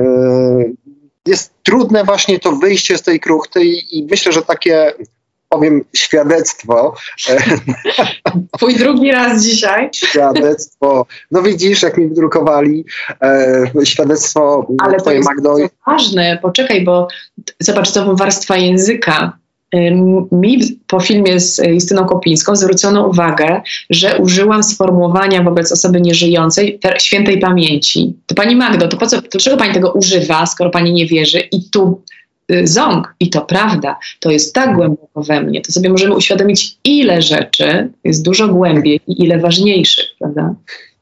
jest trudne właśnie to wyjście z tej kruchty i, i myślę, że takie powiem świadectwo. Twój drugi raz dzisiaj. Świadectwo. No widzisz, jak mi wydrukowali e, świadectwo Ale twojej to jest ważne, poczekaj, bo zobacz, to warstwa języka. Mi po filmie z Justyną Kopińską zwrócono uwagę, że użyłam sformułowania wobec osoby nieżyjącej świętej pamięci. To pani Magdo, to po co, dlaczego pani tego używa, skoro pani nie wierzy? I tu ząg. I to prawda, to jest tak głęboko we mnie, to sobie możemy uświadomić, ile rzeczy jest dużo głębiej i ile ważniejszych, prawda?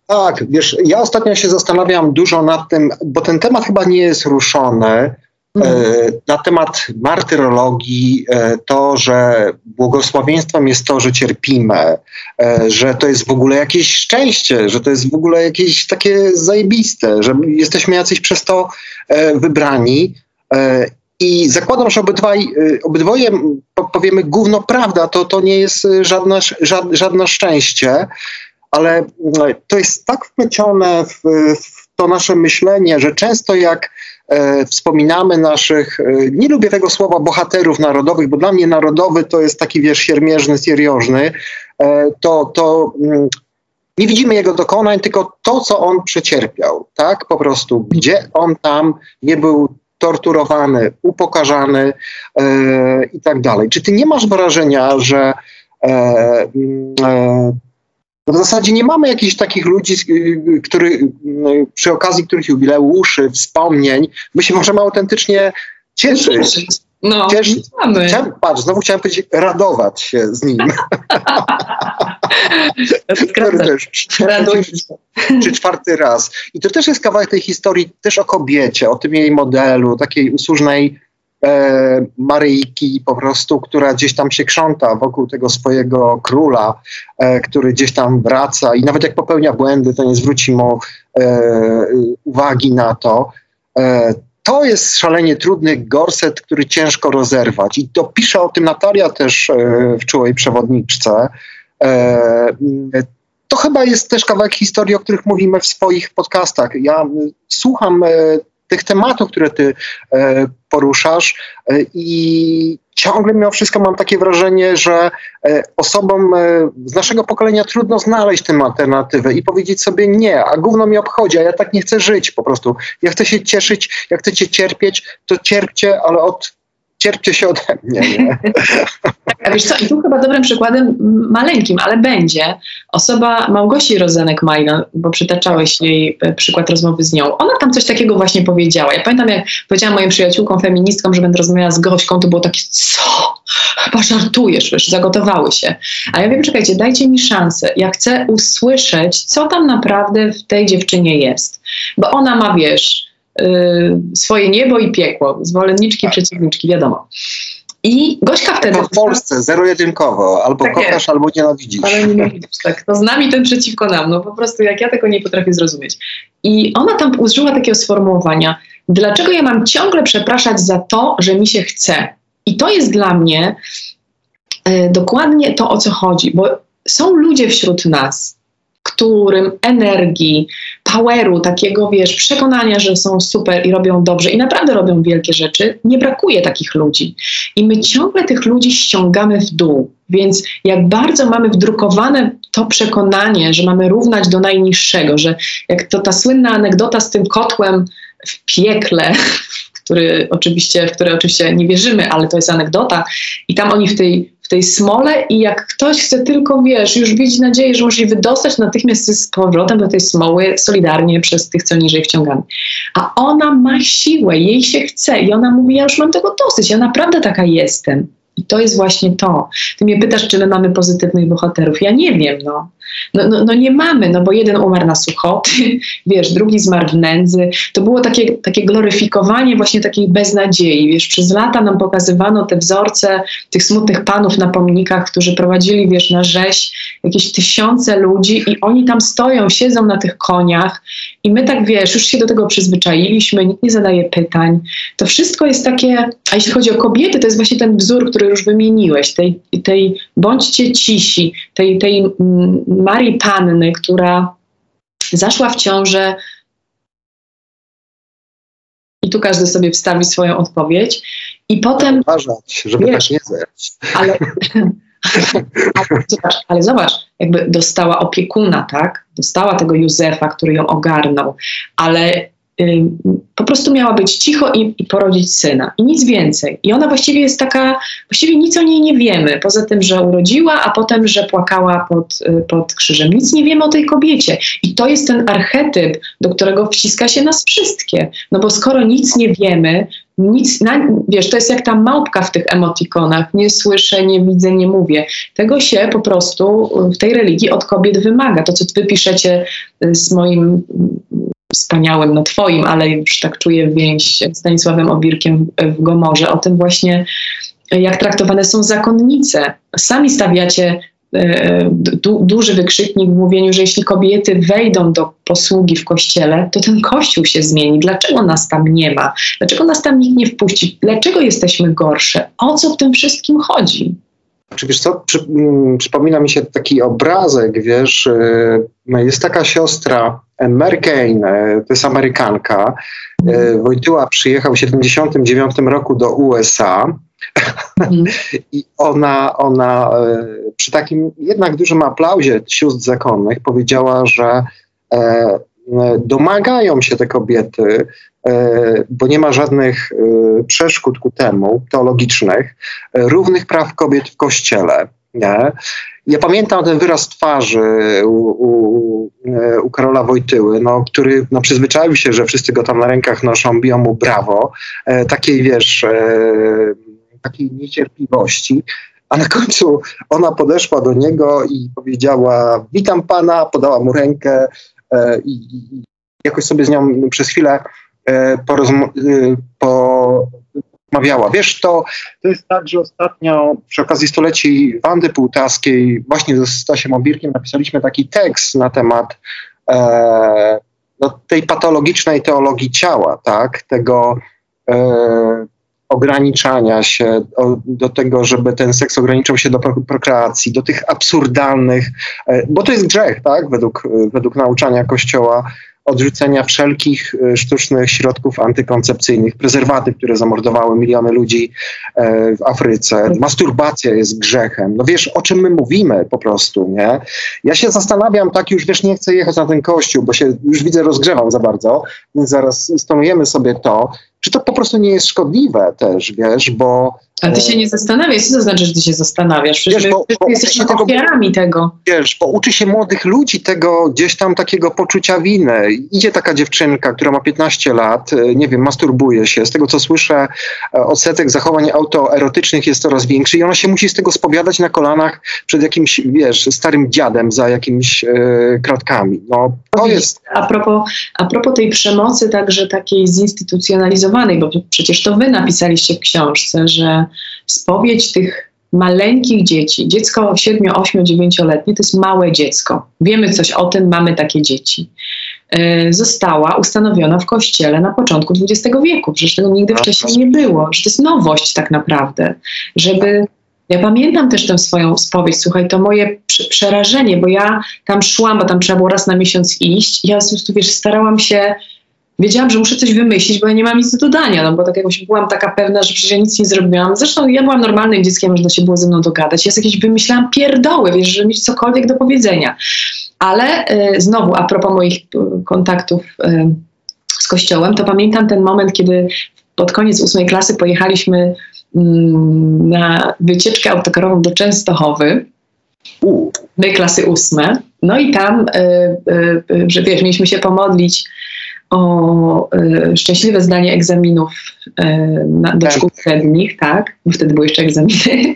Tak, wiesz, ja ostatnio się zastanawiam dużo nad tym, bo ten temat chyba nie jest ruszony. E, na temat martyrologii, e, to, że błogosławieństwem jest to, że cierpimy, e, że to jest w ogóle jakieś szczęście, że to jest w ogóle jakieś takie zajebiste, że jesteśmy jacyś przez to wybrani. I zakładam, że obydwaj, obydwoje powiemy gówno prawda, to, to nie jest żadne, żadne szczęście, ale to jest tak wplecione w, w to nasze myślenie, że często jak e, wspominamy naszych, e, nie lubię tego słowa bohaterów narodowych, bo dla mnie narodowy to jest taki wiesz siermierzny, seriożny, e, to, to mm, nie widzimy jego dokonań, tylko to, co on przecierpiał, tak? Po prostu, gdzie on tam nie był torturowany, upokarzany e, i tak dalej. Czy ty nie masz wrażenia, że e, e, w zasadzie nie mamy jakichś takich ludzi, który, przy okazji których jubileuszy, wspomnień, my się możemy autentycznie cieszyć. No, cieszyć. mamy. Chciałem, patrz, znowu chciałem powiedzieć, radować się z nim. Czy czwarty raz. I to też jest kawałek tej historii, też o kobiecie, o tym jej modelu, takiej usłużnej e, Maryjki po prostu, która gdzieś tam się krząta wokół tego swojego króla, e, który gdzieś tam wraca i nawet jak popełnia błędy, to nie zwróci mu e, uwagi na to. E, to jest szalenie trudny gorset, który ciężko rozerwać. I to pisze o tym Natalia też e, w czułej przewodniczce. E, to chyba jest też kawałek historii, o których mówimy w swoich podcastach. Ja słucham tych tematów, które ty e, poruszasz e, i ciągle mimo wszystko mam takie wrażenie, że e, osobom z naszego pokolenia trudno znaleźć tę alternatywę i powiedzieć sobie nie, a gówno mi obchodzi, a ja tak nie chcę żyć po prostu. Ja chcę się cieszyć, jak chcecie cierpieć, to cierpcie, ale od cierpcie się ode mnie. Nie? A wiesz co, i tu chyba dobrym przykładem, maleńkim, ale będzie, osoba Małgosi Rozenek-Majna, bo przytaczałeś jej e, przykład rozmowy z nią. Ona tam coś takiego właśnie powiedziała. Ja pamiętam, jak powiedziałam moim przyjaciółkom feministkom, że będę rozmawiała z gośką, to było takie, co? Chyba żartujesz, wiesz, zagotowały się. A ja wiem, czekajcie, dajcie mi szansę. Ja chcę usłyszeć, co tam naprawdę w tej dziewczynie jest. Bo ona ma, wiesz, swoje niebo i piekło, zwolenniczki, tak. przeciwniczki, wiadomo. I Gośka wtedy... To w Polsce, zero-jedynkowo, albo tak kochasz, albo nienawidzisz. Ale nienawidzisz, tak. To z nami, ten przeciwko nam. No po prostu jak ja tego nie potrafię zrozumieć. I ona tam użyła takiego sformułowania, dlaczego ja mam ciągle przepraszać za to, że mi się chce. I to jest dla mnie y, dokładnie to, o co chodzi, bo są ludzie wśród nas, którym energii, poweru, takiego wiesz, przekonania, że są super i robią dobrze i naprawdę robią wielkie rzeczy, nie brakuje takich ludzi. I my ciągle tych ludzi ściągamy w dół. Więc jak bardzo mamy wdrukowane to przekonanie, że mamy równać do najniższego, że jak to ta słynna anegdota z tym kotłem w piekle, który oczywiście, w które oczywiście nie wierzymy, ale to jest anegdota, i tam oni w tej tej smole i jak ktoś chce tylko, wiesz, już widzi nadzieję, że może się wydostać, natychmiast z powrotem do tej smoły solidarnie przez tych, co niżej wciągamy. A ona ma siłę, jej się chce i ona mówi, ja już mam tego dosyć, ja naprawdę taka jestem. I to jest właśnie to. Ty mnie pytasz, czy my mamy pozytywnych bohaterów. Ja nie wiem, no. No, no, no, nie mamy, no bo jeden umarł na suchoty, wiesz, drugi zmarł w nędzy. To było takie, takie gloryfikowanie właśnie takiej beznadziei. Wiesz, przez lata nam pokazywano te wzorce tych smutnych panów na pomnikach, którzy prowadzili, wiesz, na rzeź jakieś tysiące ludzi i oni tam stoją, siedzą na tych koniach i my tak, wiesz, już się do tego przyzwyczailiśmy, nikt nie zadaje pytań. To wszystko jest takie, a jeśli chodzi o kobiety, to jest właśnie ten wzór, który już wymieniłeś, tej, tej bądźcie cisi, tej, tej mm, Marii Panny, która zaszła w ciążę i tu każdy sobie wstawi swoją odpowiedź. I potem. Uważać, żeby wiesz, tak nie zejść. Ale, ale, zobacz, ale zobacz, jakby dostała opiekuna, tak? Dostała tego Józefa, który ją ogarnął, ale po prostu miała być cicho i, i, porodzić syna. I nic więcej. I ona właściwie jest taka, właściwie nic o niej nie wiemy, poza tym, że urodziła, a potem, że płakała pod, y, pod krzyżem. Nic nie wiemy o tej kobiecie. I to jest ten archetyp, do którego wciska się nas wszystkie. No bo skoro nic nie wiemy, nic, na, wiesz, to jest jak ta małpka w tych emotikonach. Nie słyszę, nie widzę, nie mówię. Tego się po prostu w tej religii od kobiet wymaga. To, co wy piszecie y, z moim wspaniałym, no twoim, ale już tak czuję więź z Stanisławem Obirkiem w Gomorze, o tym właśnie, jak traktowane są zakonnice. Sami stawiacie e, du, duży wykrzyknik w mówieniu, że jeśli kobiety wejdą do posługi w kościele, to ten kościół się zmieni. Dlaczego nas tam nie ma? Dlaczego nas tam nikt nie wpuści? Dlaczego jesteśmy gorsze? O co w tym wszystkim chodzi? Czy wiesz co, przy, mm, przypomina mi się taki obrazek, wiesz, y, jest taka siostra Mary Kane, y, to jest Amerykanka. Y, Wojtyła przyjechał w 79 roku do USA Mhm. i ona, ona y, przy takim jednak dużym aplauzie sióstr zakonnych powiedziała, że e, e, domagają się te kobiety, e, bo nie ma żadnych e, przeszkód ku temu, teologicznych, e, równych praw kobiet w kościele. Nie? Ja pamiętam ten wyraz twarzy u, u, e, u Karola Wojtyły, no, który no, przyzwyczaił się, że wszyscy go tam na rękach noszą, biją mu brawo. E, takiej, wiesz, e, takiej niecierpliwości. A na końcu ona podeszła do niego i powiedziała: Witam pana, podała mu rękę e, i, i jakoś sobie z nią przez chwilę e, porozm- porozmawiała. Wiesz, to, to jest tak, że ostatnio przy okazji stuleci Wandy Półtaskiej, właśnie ze Stasiem Obirkiem, napisaliśmy taki tekst na temat e, no, tej patologicznej teologii ciała, tak? Tego. E, ograniczania się, o, do tego, żeby ten seks ograniczał się do pro, prokreacji, do tych absurdalnych, e, bo to jest grzech, tak, według, według nauczania Kościoła, odrzucenia wszelkich e, sztucznych środków antykoncepcyjnych, prezerwatyw, które zamordowały miliony ludzi e, w Afryce. Masturbacja jest grzechem. No wiesz, o czym my mówimy po prostu, nie? Ja się zastanawiam, tak już wiesz, nie chcę jechać na ten kościół, bo się już widzę rozgrzewam za bardzo, więc zaraz stonujemy sobie to, czy to po prostu nie jest szkodliwe też, wiesz, bo Ale ty się nie zastanawiasz, co to znaczy, że ty się zastanawiasz? Przecież Wiesz, my bo- wszyscy bo jesteśmy tego- ofiarami tego. wiesz, bo uczy się młodych ludzi tego gdzieś tam takiego poczucia winy. Idzie taka dziewczynka, która ma 15 lat, e, nie wiem, masturbuje się. Z tego co słyszę, e, odsetek zachowań autoerotycznych jest coraz większy i ona się musi z tego spowiadać na kolanach przed jakimś, wiesz, starym dziadem za jakimiś e, kratkami. No, to jest A propos, a propos tej przemocy także takiej zinstytucjonalizowanej, bo przecież to wy napisaliście w książce, że spowiedź tych maleńkich dzieci, dziecko 7, 8, 9-letnie to jest małe dziecko. Wiemy coś o tym, mamy takie dzieci. e, Została ustanowiona w kościele na początku XX wieku. Przecież tego nigdy wcześniej nie było. Że to jest nowość tak naprawdę. Żeby ja pamiętam też tę swoją spowiedź, słuchaj, to moje prze- przerażenie, bo ja tam szłam, bo tam trzeba było raz na miesiąc iść. Ja po prostu, wiesz, starałam się, wiedziałam, że muszę coś wymyślić, bo ja nie mam nic do dodania, no bo tak jakoś byłam taka pewna, że przecież ja nic nie zrobiłam. Zresztą ja byłam normalnym dzieckiem, można się było ze mną dogadać. Ja jakieś wymyślałam pierdoły, wiesz, żeby mieć cokolwiek do powiedzenia. Ale y, znowu, a propos moich y, kontaktów y, z kościołem, to pamiętam ten moment, kiedy pod koniec ósmej klasy pojechaliśmy mm, na wycieczkę autokarową do Częstochowy. My klasy ósme. No i tam, y, y, y, że wiesz, mieliśmy się pomodlić o y, szczęśliwe zdanie egzaminów y, na, do Tak. szkół średnich, tak, bo wtedy były jeszcze egzaminy.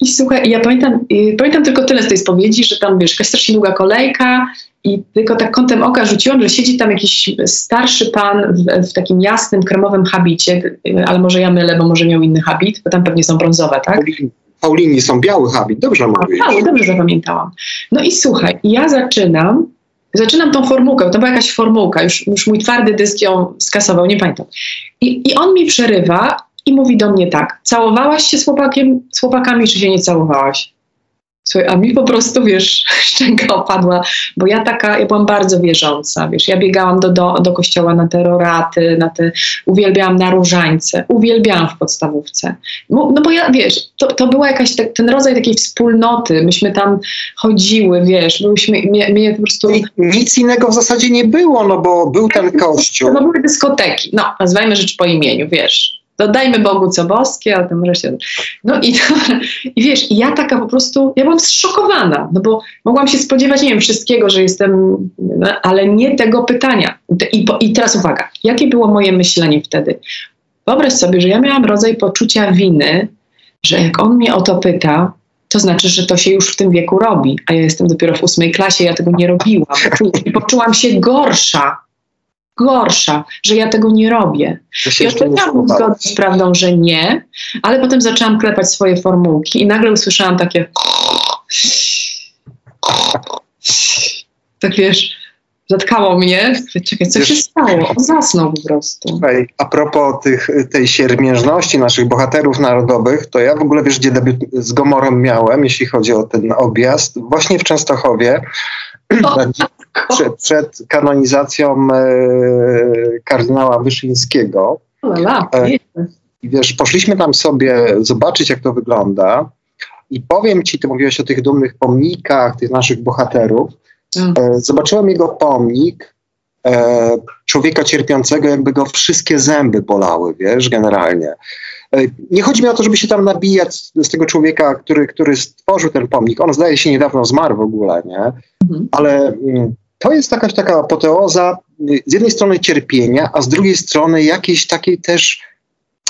I słuchaj, ja pamiętam, y, pamiętam tylko tyle z tej spowiedzi, że tam, wiesz, jakaś strasznie długa kolejka i tylko tak kątem oka rzuciłam, że siedzi tam jakiś starszy pan w, w takim jasnym, kremowym habicie, y, ale może ja mylę, bo może miał inny habit, bo tam pewnie są brązowe, tak? Paulini, są biały habit, dobrze mówisz. Mały, dobrze zapamiętałam. No i słuchaj, ja zaczynam, zaczynam tą formułkę, to była jakaś formułka, już, już mój twardy dysk ją skasował, nie pamiętam. I, I on mi przerywa i mówi do mnie tak, całowałaś się z, chłopakiem, z chłopakami, czy się nie całowałaś? Słuchaj, a mi po prostu, wiesz, szczęka opadła, bo ja taka, ja byłam bardzo wierząca, wiesz, ja biegałam do, do, do kościoła na te roraty, na te, uwielbiałam na różańce, uwielbiałam w podstawówce. No, no bo ja, wiesz, to, to była jakaś, tak, ten rodzaj takiej wspólnoty, myśmy tam chodziły, wiesz, byłyśmy, mnie, mnie po prostu... I Nic innego w zasadzie nie było, no bo był ten kościół. No były dyskoteki, no nazwijmy rzecz po imieniu, wiesz. Dodajmy Bogu co boskie, a to może się... No i, i wiesz, ja taka po prostu, ja byłam zszokowana, no bo mogłam się spodziewać, nie wiem, wszystkiego, że jestem, no, ale nie tego pytania. I, I teraz uwaga, jakie było moje myślenie wtedy? Wyobraź sobie, że ja miałam rodzaj poczucia winy, że jak on mnie o to pyta, to znaczy, że to się już w tym wieku robi, a ja jestem dopiero w ósmej klasie, ja tego nie robiłam. I poczułam się gorsza, gorsza, że ja tego nie robię. I odpowiedziałam zgodnie z prawdą, że nie, ale potem zaczęłam klepać swoje formułki i nagle usłyszałam takie tak wiesz, zatkało mnie. Czekaj, co się stało? On zasnął po prostu. Słuchaj, a propos tych, tej siermiężności naszych bohaterów narodowych, to ja w ogóle wiesz, gdzie debiut z Gomorą miałem, jeśli chodzi o ten objazd, właśnie w Częstochowie, przed, przed kanonizacją e, kardynała Wyszyńskiego. Lala, E, nie. I wiesz, poszliśmy tam sobie zobaczyć, jak to wygląda. I powiem ci, ty mówiłeś o tych dumnych pomnikach, tych naszych bohaterów. Mm. E, zobaczyłem jego pomnik człowieka cierpiącego, jakby go wszystkie zęby bolały, wiesz, generalnie. Nie chodzi mi o to, żeby się tam nabijać z, z tego człowieka, który, który stworzył ten pomnik. On zdaje się niedawno zmarł w ogóle, nie? Mhm. ale mm, to jest jakaś taka apoteoza z jednej strony cierpienia, a z drugiej strony jakiejś takiej też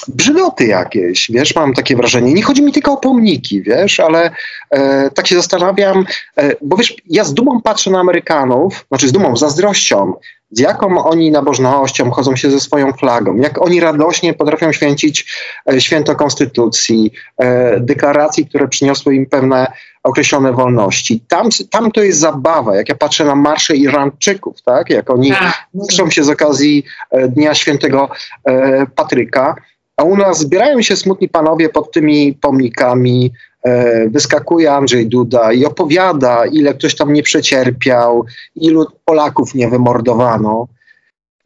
brzydoty jakieś, wiesz, mam takie wrażenie. Nie chodzi mi tylko o pomniki, wiesz, ale e, tak się zastanawiam, e, bo wiesz, ja z dumą patrzę na Amerykanów, znaczy z dumą, zazdrością, z jaką oni nabożnością chodzą się ze swoją flagą, jak oni radośnie potrafią święcić e, święto Konstytucji, e, deklaracji, które przyniosły im pewne określone wolności. Tam, tam to jest zabawa, jak ja patrzę na marsze Iranczyków, tak, jak oni Tak, cieszą się z okazji e, Dnia Świętego Patryka, a u nas zbierają się smutni panowie pod tymi pomnikami, wyskakuje Andrzej Duda i opowiada, ile ktoś tam nie przecierpiał, ilu Polaków nie wymordowano.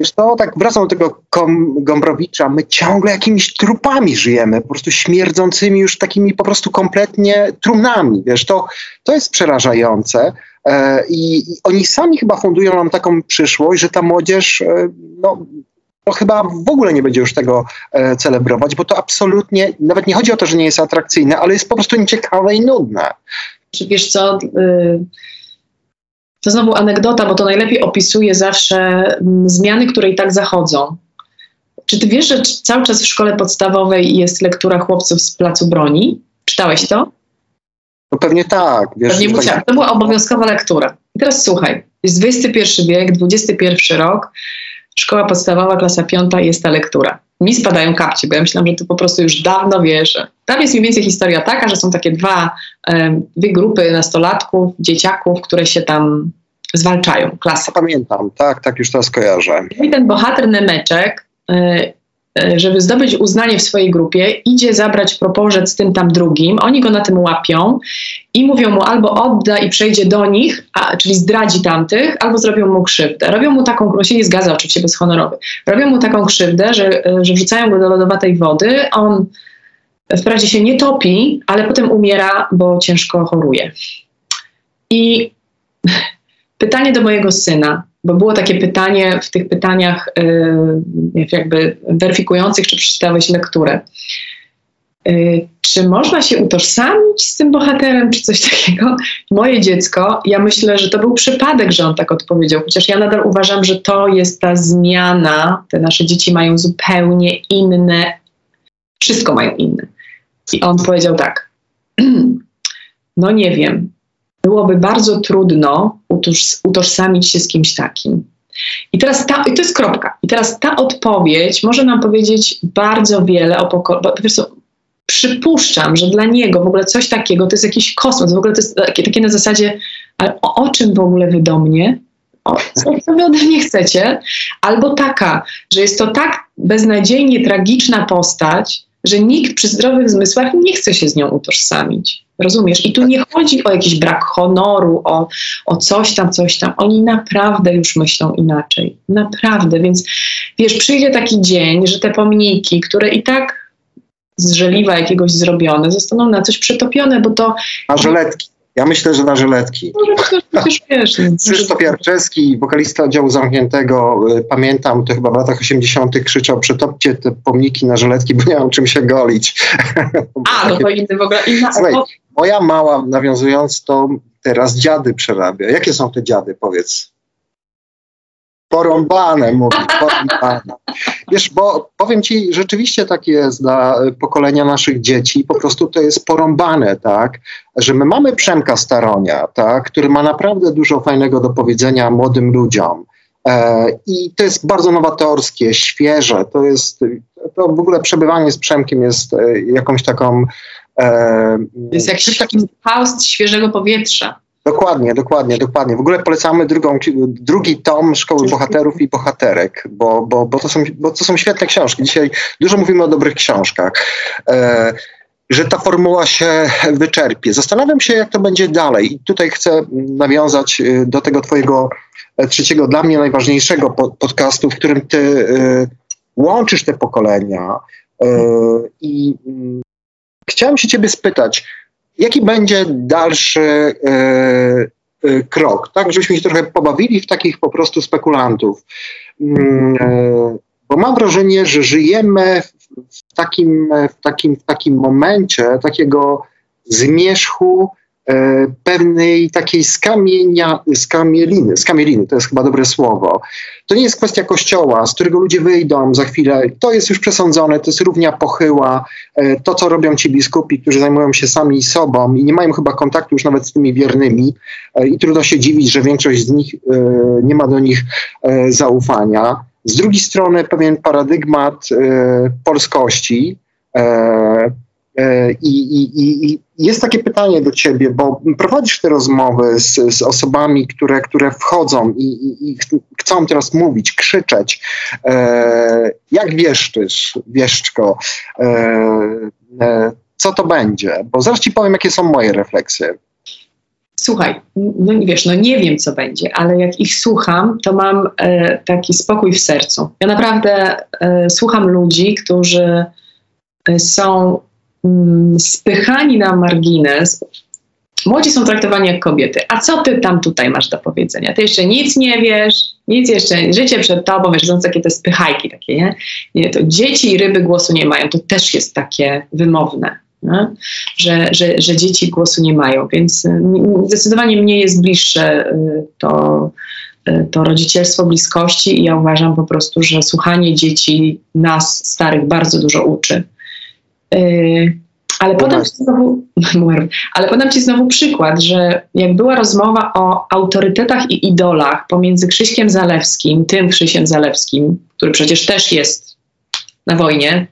Wiesz to, tak wracam do tego Gombrowicza, my ciągle jakimiś trupami żyjemy, po prostu śmierdzącymi już takimi po prostu kompletnie trumnami, wiesz, to, to jest przerażające. E, I, I oni sami chyba fundują nam taką przyszłość, że ta młodzież, e, no, to chyba w ogóle nie będzie już tego e, celebrować, bo to absolutnie, nawet nie chodzi o to, że nie jest atrakcyjne, ale jest po prostu nieciekawe i nudne. Czy wiesz co, y, to znowu anegdota, bo to najlepiej opisuje zawsze mm, zmiany, które i tak zachodzą. Czy ty wiesz, że cały czas w szkole podstawowej jest lektura chłopców z Placu Broni? Czytałeś to? No pewnie tak. Wiesz, Pewnie tak-. To była obowiązkowa lektura. I teraz słuchaj, jest XXI wiek, XXI rok, szkoła podstawowa, klasa piąta jest ta lektura. Mi spadają kapcie, bo ja myślałam, że ty po prostu już dawno wiesz. Tam jest mniej więcej historia taka, że są takie dwa, dwie grupy nastolatków, dzieciaków, które się tam zwalczają, klasy. Pamiętam, tak, tak, już teraz kojarzę. I ten bohater Nemeczek, y, żeby zdobyć uznanie w swojej grupie, idzie zabrać proporzec z tym tam drugim. Oni go na tym łapią i mówią mu albo odda i przejdzie do nich, a, czyli zdradzi tamtych, albo zrobią mu krzywdę. Robią mu taką, się nie zgadza oczywiście, bez honorowy. Robią mu taką krzywdę, że, y, że wrzucają go do lodowatej wody, on wprawdzie się nie topi, ale potem umiera, bo ciężko choruje. I pytanie do mojego syna, bo było takie pytanie w tych pytaniach yy, jakby weryfikujących, czy przeczytałeś lekturę. Yy, czy można się utożsamić z tym bohaterem, czy coś takiego? Moje dziecko, ja myślę, że to był przypadek, że on tak odpowiedział, chociaż ja nadal uważam, że to jest ta zmiana. Te nasze dzieci mają zupełnie inne, wszystko mają inne. I on powiedział tak. No nie wiem, byłoby bardzo trudno utoż, utożsamić się z kimś takim. I teraz ta, i to jest kropka. I teraz ta odpowiedź może nam powiedzieć bardzo wiele o co, przypuszczam, że dla niego w ogóle coś takiego to jest jakiś kosmos. W ogóle to jest takie, takie na zasadzie, ale o, o czym w ogóle wy do mnie? O, co wy ode mnie chcecie? Albo taka, że jest to tak beznadziejnie tragiczna postać, że nikt przy zdrowych zmysłach nie chce się z nią utożsamić. Rozumiesz? I tu nie chodzi o jakiś brak honoru, o, o coś tam, coś tam. Oni naprawdę już myślą inaczej. Naprawdę. Więc wiesz, przyjdzie taki dzień, że te pomniki, które i tak z żeliwa jakiegoś zrobione, zostaną na coś przetopione, bo to Na żyletki. Ja myślę, że na przecież, przecież wiesz. no, Krzysztof Jarczewski, wokalista oddziału zamkniętego, y, pamiętam, to chyba w latach 80. krzyczał, przetopcie te pomniki na żyletki, bo nie mam czym się golić. A, no to inny w ogóle inna Słuchaj, epoka. Moja mała, nawiązując to, teraz dziady przerabia. Jakie są te dziady, powiedz? Porąbane, mówi, porąbane. Wiesz, bo powiem ci, rzeczywiście tak jest dla y, pokolenia naszych dzieci, po prostu to jest porąbane, tak, że my mamy Przemka Staronia, tak, który ma naprawdę dużo fajnego do powiedzenia młodym ludziom, E, I to jest bardzo nowatorskie, świeże. To jest, to w ogóle przebywanie z Przemkiem jest e, jakąś taką... E, jest jakiś taki faust świeżego powietrza. Dokładnie, dokładnie, dokładnie. W ogóle polecamy drugą, drugi tom Szkoły Bohaterów i Bohaterek, bo, bo, bo, to są, bo to są świetne książki. Dzisiaj dużo mówimy o dobrych książkach. E, że ta formuła się wyczerpie. Zastanawiam się, jak to będzie dalej. I tutaj chcę nawiązać y, do tego Twojego e, trzeciego, dla mnie najważniejszego podcastu, w którym Ty y, łączysz te pokolenia. I mm, chciałem się Ciebie spytać, jaki będzie dalszy krok, tak, żebyśmy się trochę pobawili w takich po prostu spekulantów. Mm, bo mam wrażenie, że żyjemy w takim, w takim, w takim momencie takiego zmierzchu e, pewnej takiej skamienia, skamieliny, skamieliny, to jest chyba dobre słowo. To nie jest kwestia kościoła, z którego ludzie wyjdą za chwilę. To jest już przesądzone, to jest równia pochyła. E, to, co robią ci biskupi, którzy zajmują się sami sobą i nie mają chyba kontaktu już nawet z tymi wiernymi e, i trudno się dziwić, że większość z nich nie ma do nich zaufania. Z drugiej strony pewien paradygmat e, polskości. E, I, i, I, jest takie pytanie do ciebie, bo prowadzisz te rozmowy z, z osobami, które, które wchodzą i, i, chcą teraz mówić, krzyczeć. E, jak wieszczysz, wieszczko, e, e, co to będzie? Bo zaraz ci powiem, jakie są moje refleksje słuchaj, no wiesz, no nie wiem, co będzie, ale jak ich słucham, to mam e, taki spokój w sercu. Ja naprawdę e, słucham ludzi, którzy są spychani na margines. Młodzi są traktowani jak kobiety. A co ty tam tutaj masz do powiedzenia? Ty jeszcze nic nie wiesz, nic jeszcze, życie przed tobą, wiesz, są takie te spychajki takie, nie? nie? To dzieci i ryby głosu nie mają, to też jest takie wymowne że, że, że dzieci głosu nie mają. Więc y, zdecydowanie mnie jest bliższe y, to, y, to rodzicielstwo bliskości i ja uważam po prostu, że słuchanie dzieci nas, starych, bardzo dużo uczy. Ale podam, ci znowu, ale podam Ci znowu przykład, że jak była rozmowa o autorytetach i idolach pomiędzy Krzyśkiem Zalewskim, tym Krzysiem Zalewskim, który przecież też jest na wojnie,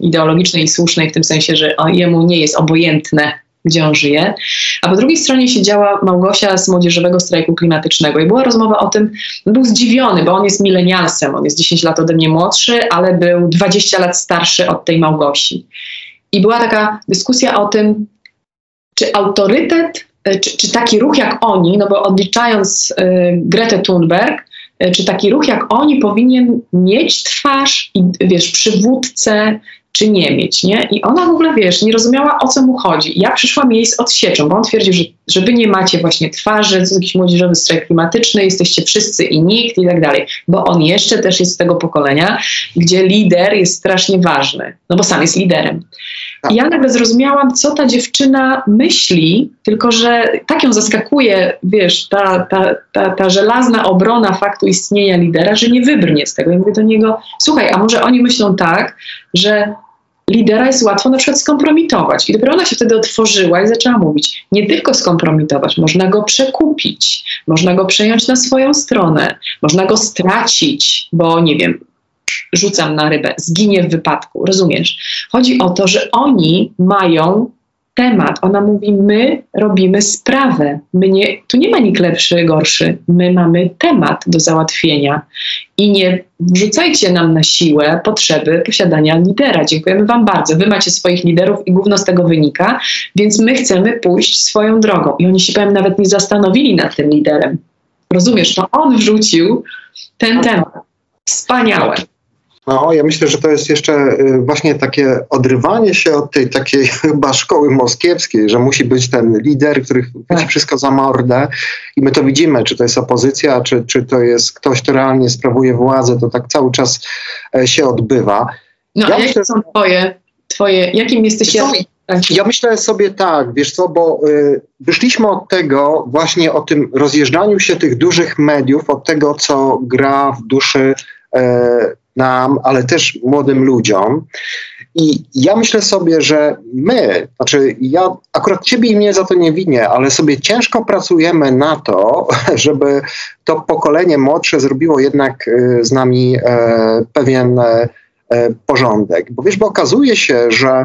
ideologicznej i słusznej w tym sensie, że jemu nie jest obojętne, gdzie on żyje. A po drugiej stronie siedziała Małgosia z Młodzieżowego Strajku Klimatycznego i była rozmowa o tym, był zdziwiony, bo on jest milenialsem, on jest 10 lat ode mnie młodszy, ale był 20 lat starszy od tej Małgosi. I była taka dyskusja o tym, czy autorytet, e, czy, czy taki ruch jak oni, no bo odliczając y, Gretę Thunberg, E, czy taki ruch jak oni powinien mieć twarz i wiesz, przywódcę, czy nie mieć, nie? I ona w ogóle, wiesz, nie rozumiała, o co mu chodzi. Ja przyszłam jej z odsieczą, bo on twierdził, że, że wy nie macie właśnie twarzy, to jest jakiś młodzieżowy strajk klimatyczny, jesteście wszyscy i nikt i tak dalej. Bo on jeszcze też jest z tego pokolenia, gdzie lider jest strasznie ważny, no bo sam jest liderem. I ja nagle zrozumiałam, co ta dziewczyna myśli, tylko że tak ją zaskakuje, wiesz, ta, ta, ta, ta żelazna obrona faktu istnienia lidera, że nie wybrnie z tego. Ja mówię do niego, słuchaj, a może oni myślą tak, że lidera jest łatwo na przykład skompromitować. I dopiero ona się wtedy otworzyła i zaczęła mówić, nie tylko skompromitować, można go przekupić, można go przejąć na swoją stronę, można go stracić, bo nie wiem, rzucam na rybę, zginie w wypadku, rozumiesz? Chodzi o to, że oni mają temat. Ona mówi, my robimy sprawę. My nie, tu nie ma nikt lepszy, gorszy. My mamy temat do załatwienia. I nie wrzucajcie nam na siłę potrzeby posiadania lidera. Dziękujemy Wam bardzo. Wy macie swoich liderów i główno z tego wynika, więc my chcemy pójść swoją drogą. I oni się powiem nawet nie zastanowili nad tym liderem. Rozumiesz, to on wrzucił ten temat. Wspaniałe. No, ja myślę, że to jest jeszcze y, właśnie takie odrywanie się od tej takiej chyba szkoły moskiewskiej, że musi być ten lider, który chwyci tak. wszystko za mordę i my to widzimy, czy to jest opozycja, czy, czy to jest ktoś, kto realnie sprawuje władzę, to tak cały czas e, się odbywa. No, ja a jakie są twoje, twoje, jakim jesteś... Ja, ja myślę sobie tak, wiesz co, bo y, wyszliśmy od tego właśnie o tym rozjeżdżaniu się tych dużych mediów, od tego, co gra w duszy y, nam, ale też młodym ludziom. I ja myślę sobie, że my, znaczy ja akurat ciebie i mnie za to nie winię, ale sobie ciężko pracujemy na to, żeby to pokolenie młodsze zrobiło jednak y, z nami e, pewien e, e, porządek. Bo wiesz, bo okazuje się, że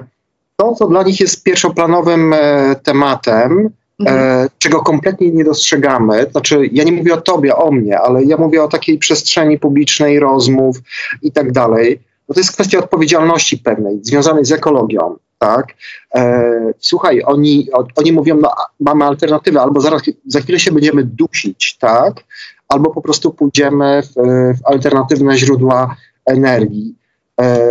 to, co dla nich jest pierwszoplanowym tematem, Mhm. e, czego kompletnie nie dostrzegamy. Znaczy, ja nie mówię o tobie, o mnie, ale ja mówię o takiej przestrzeni publicznej, rozmów i tak dalej. No to jest kwestia odpowiedzialności pewnej, związanej z ekologią. Tak? E, słuchaj, oni, oni mówią, no, mamy alternatywę, albo zaraz, za chwilę się będziemy dusić, tak? albo po prostu pójdziemy w, w alternatywne źródła energii. E,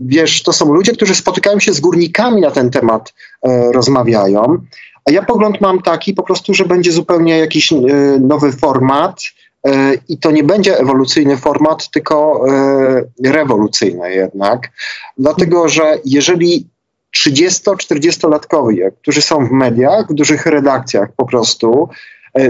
wiesz, to są ludzie, którzy spotykają się z górnikami na ten temat, e, rozmawiają. A ja pogląd mam taki po prostu, że będzie zupełnie jakiś e, nowy format e, i to nie będzie ewolucyjny format, tylko e, rewolucyjny jednak. Dlatego, że jeżeli 30-40-latkowie, którzy są w mediach, w dużych redakcjach po prostu,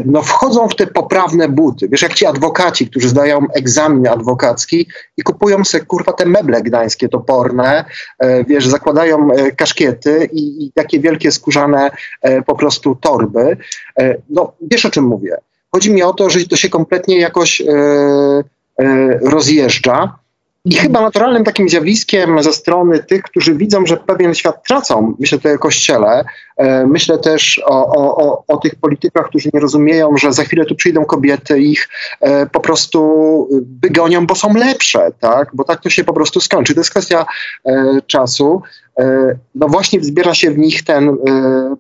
no wchodzą w te poprawne buty. Wiesz, jak ci adwokaci, którzy zdają egzamin adwokacki i kupują sobie, kurwa, te meble gdańskie toporne, e, wiesz, zakładają e, kaszkiety i, i takie wielkie skórzane e, po prostu torby. E, no, wiesz o czym mówię. Chodzi mi o to, że to się kompletnie jakoś e, e, rozjeżdża. I chyba naturalnym takim zjawiskiem ze strony tych, którzy widzą, że pewien świat tracą, myślę tutaj o kościele, e, myślę też o, o, o, o tych politykach, którzy nie rozumieją, że za chwilę tu przyjdą kobiety, ich e, po prostu wygonią, bo są lepsze, tak? Bo tak to się po prostu skończy. To jest kwestia e, czasu. E, no właśnie wzbiera się w nich ten e,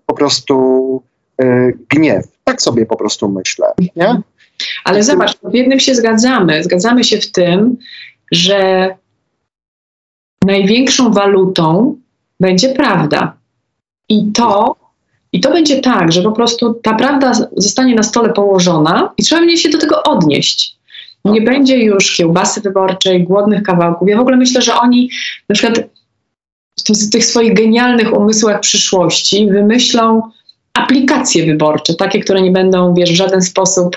po prostu e, gniew. Tak sobie po prostu myślę, nie? Ale zobacz, w jednym się zgadzamy. Zgadzamy się w tym, że największą walutą będzie prawda. I to, I to będzie tak, że po prostu ta prawda zostanie na stole położona i trzeba będzie się do tego odnieść. Nie będzie już kiełbasy wyborczej, głodnych kawałków. Ja w ogóle myślę, że oni na przykład w tych swoich genialnych umysłach przyszłości wymyślą aplikacje wyborcze, takie, które nie będą wiesz, w żaden sposób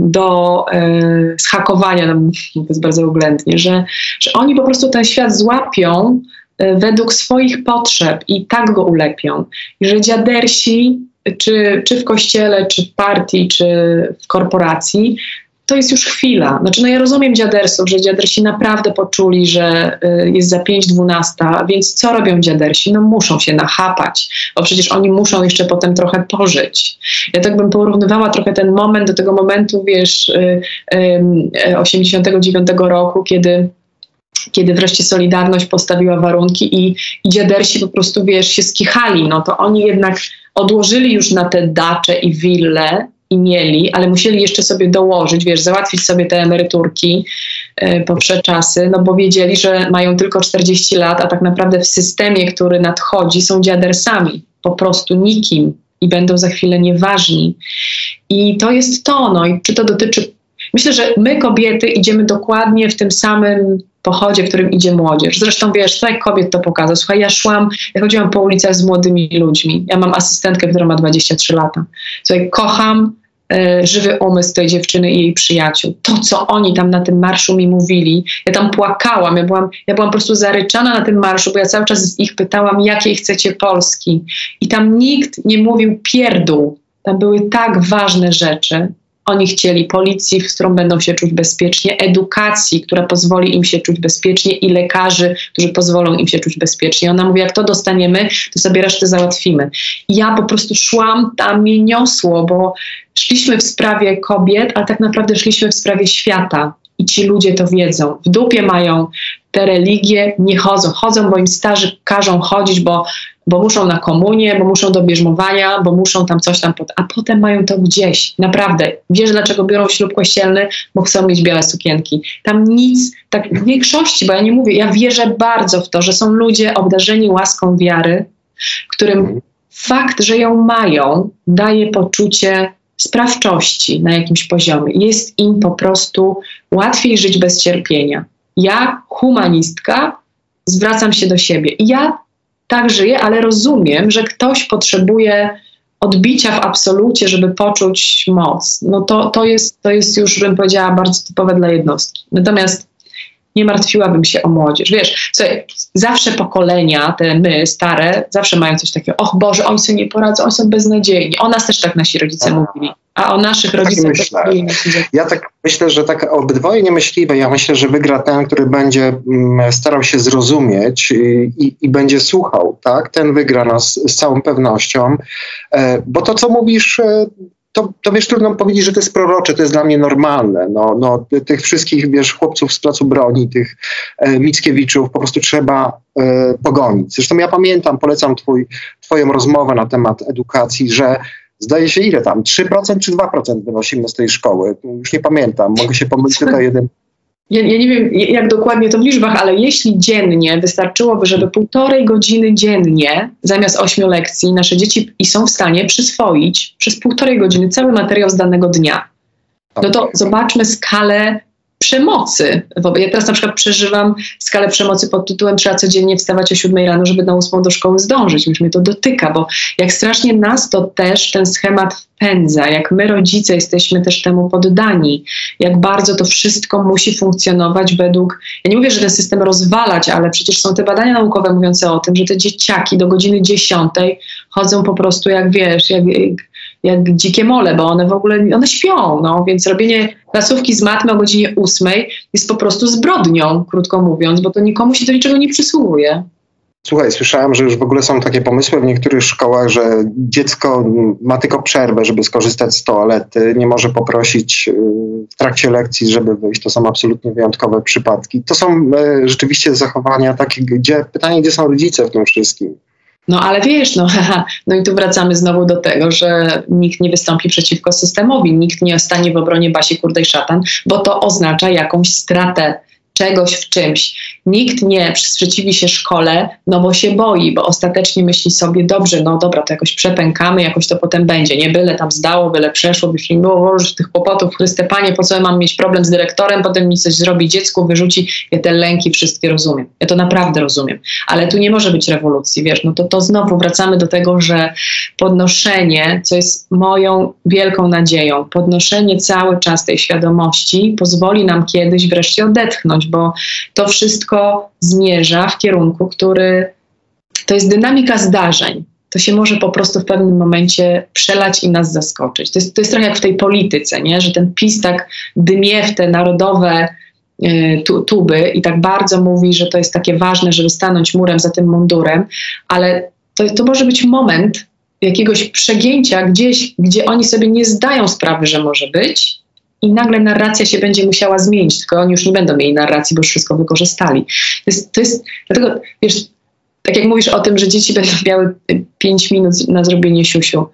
do um, zhakowania, no, to jest bardzo oględnie, że, że oni po prostu ten świat złapią um, według swoich potrzeb i tak go ulepią. I że dziadersi, czy, czy w kościele, czy w partii, czy w korporacji, to jest już chwila. Znaczy, no ja rozumiem dziadersów, że dziadersi naprawdę poczuli, że y, jest za 5.12, więc co robią dziadersi? No muszą się nachapać, bo przecież oni muszą jeszcze potem trochę pożyć. Ja tak bym porównywała trochę ten moment do tego momentu, wiesz, y, y, 89 roku, kiedy kiedy wreszcie Solidarność postawiła warunki i, i dziadersi po prostu, wiesz, się skichali, no to oni jednak odłożyli już na te dacze i wille, i mieli, ale musieli jeszcze sobie dołożyć, wiesz, załatwić sobie te emeryturki y, po czasy, no bo wiedzieli, że mają tylko 40 lat, a tak naprawdę w systemie, który nadchodzi, są dziadersami, po prostu nikim i będą za chwilę nieważni. I to jest to, no i czy to dotyczy. Myślę, że my, kobiety, idziemy dokładnie w tym samym pochodzie, w którym idzie młodzież. Zresztą wiesz, tak kobiet to pokazał. Słuchaj, ja szłam, ja chodziłam po ulicach z młodymi ludźmi. Ja mam asystentkę, która ma 23 lata. Słuchaj, kocham e, żywy umysł tej dziewczyny i jej przyjaciół. To, co oni tam na tym marszu mi mówili, ja tam płakałam, ja byłam, ja byłam po prostu zaryczana na tym marszu, bo ja cały czas ich pytałam, jakiej chcecie Polski. I tam nikt nie mówił pierdół. Tam były tak ważne rzeczy. Oni chcieli policji, z którą będą się czuć bezpiecznie, edukacji, która pozwoli im się czuć bezpiecznie i lekarzy, którzy pozwolą im się czuć bezpiecznie. Ona mówi, jak to dostaniemy, to sobie resztę załatwimy. I ja po prostu szłam, tam mnie niosło, bo szliśmy w sprawie kobiet, ale tak naprawdę szliśmy w sprawie świata. I ci ludzie to wiedzą. W dupie mają te religie, nie chodzą. Chodzą, bo im starzy każą chodzić, bo bo muszą na komunię, bo muszą do bierzmowania, bo muszą tam coś tam, pod... a potem mają to gdzieś. Naprawdę. Wiesz, dlaczego biorą ślub kościelny? Bo chcą mieć białe sukienki. Tam nic, tak w większości, bo ja nie mówię, ja wierzę bardzo w to, że są ludzie obdarzeni łaską wiary, którym fakt, że ją mają, daje poczucie sprawczości na jakimś poziomie. Jest im po prostu łatwiej żyć bez cierpienia. Ja, humanistka, zwracam się do siebie. I ja tak żyję, ale rozumiem, że ktoś potrzebuje odbicia w absolucie, żeby poczuć moc. No to, to, jest, to jest już, bym powiedziała, bardzo typowe dla jednostki. Natomiast nie martwiłabym się o młodzież. Wiesz, słuchaj, zawsze pokolenia, te my, stare, zawsze mają coś takiego, och Boże, oni sobie nie poradzą, oni są beznadziejni. O nas też tak nasi rodzice Aha. mówili. A o naszych Tak rodzicach myślę. że- Ja tak myślę, że tak obydwoje niemyśliwe. Ja myślę, że wygra ten, który będzie mm, starał się zrozumieć i, i, i będzie słuchał, tak? Ten wygra nas z całą pewnością. E, bo to, co mówisz, e, to, to wiesz, trudno powiedzieć, że to jest prorocze, to jest dla mnie normalne. No, no, ty- tych wszystkich, wiesz, chłopców z placu broni, tych e, Mickiewiczów po prostu trzeba e, pogonić. Zresztą ja pamiętam, polecam twój, twoją rozmowę na temat edukacji, że zdaje się ile tam, 3% czy 2% wynosimy z tej szkoły. Już nie pamiętam, mogę się pomylić tylko jeden. Ja, ja nie wiem, jak dokładnie to w liczbach, ale jeśli dziennie wystarczyłoby, żeby półtorej godziny dziennie zamiast ośmiu lekcji nasze dzieci i są w stanie przyswoić przez półtorej godziny cały materiał z danego dnia, no to zobaczmy skalę przemocy. Ja teraz na przykład przeżywam skalę przemocy pod tytułem trzeba codziennie wstawać o 7 rano, żeby na 8 do szkoły zdążyć. Już mnie to dotyka, bo jak strasznie nas to też ten schemat wpędza, jak my rodzice jesteśmy też temu poddani, jak bardzo to wszystko musi funkcjonować według, ja nie mówię, że ten system rozwalać, ale przecież są te badania naukowe mówiące o tym, że te dzieciaki do godziny 10 chodzą po prostu jak wiesz, jak, jak dzikie mole, bo one w ogóle, one śpią, no, więc robienie klasówki z matmy o godzinie 8 jest po prostu zbrodnią, krótko mówiąc, bo to nikomu się do niczego nie przysługuje. Słuchaj, słyszałem, że już w ogóle są takie pomysły w niektórych szkołach, że dziecko ma tylko przerwę, żeby skorzystać z toalety, nie może poprosić y, w trakcie lekcji, żeby wyjść. To są absolutnie wyjątkowe przypadki. To są e, rzeczywiście zachowania takie, gdzie pytanie, gdzie są rodzice w tym wszystkim. No ale wiesz, no, no i tu wracamy znowu do tego, że nikt nie wystąpi przeciwko systemowi, nikt nie stanie w obronie Basi Kurdej Szatan, bo to oznacza jakąś stratę czegoś w czymś. Nikt nie sprzeciwi się szkole, no bo się boi, bo ostatecznie myśli sobie, dobrze, no dobra, to jakoś przepękamy, jakoś to potem będzie. Nie byle tam zdało, byle przeszło, by nie było już tych kłopotów. Chryste Panie, po co ja mam mieć problem z dyrektorem, potem mi coś zrobi dziecku, wyrzuci. Ja te lęki wszystkie rozumiem. Ja to naprawdę rozumiem. Ale tu nie może być rewolucji, wiesz, no to, to znowu wracamy do tego, że podnoszenie, co jest moją wielką nadzieją, podnoszenie cały czas tej świadomości pozwoli nam kiedyś wreszcie odetchnąć, bo to wszystko zmierza w kierunku, który to jest dynamika zdarzeń. To się może po prostu w pewnym momencie przelać i nas zaskoczyć. To jest, to jest trochę jak w tej polityce, nie? że ten PiS tak dmie w te narodowe y, tu, tuby i tak bardzo mówi, że to jest takie ważne, żeby stanąć murem za tym mundurem, ale to, to może być moment jakiegoś przegięcia gdzieś, gdzie oni sobie nie zdają sprawy, że może być, i nagle narracja się będzie musiała zmienić, tylko oni już nie będą mieli narracji, bo już wszystko wykorzystali. To jest, to jest dlatego, wiesz, tak jak mówisz o tym, że dzieci będą miały 5 minut na zrobienie siusiu,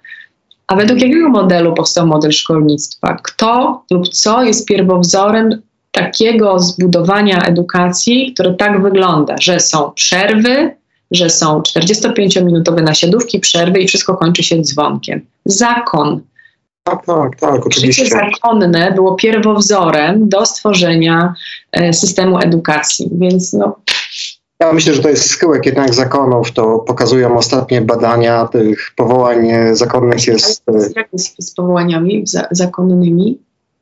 a według jakiego modelu powstał model szkolnictwa? Kto lub co jest pierwowzorem takiego zbudowania edukacji, które tak wygląda, że są przerwy, że są 45-minutowe nasiadówki, przerwy i wszystko kończy się dzwonkiem. Zakon. Tak, tak, tak, Życie oczywiście. zakonne było pierwowzorem do stworzenia e, systemu edukacji, więc no, Ja myślę, że to jest schyłek jednak zakonów. To pokazują ostatnie badania tych powołań e, zakonnych jest, e, jak jest z powołaniami za, zakonnymi?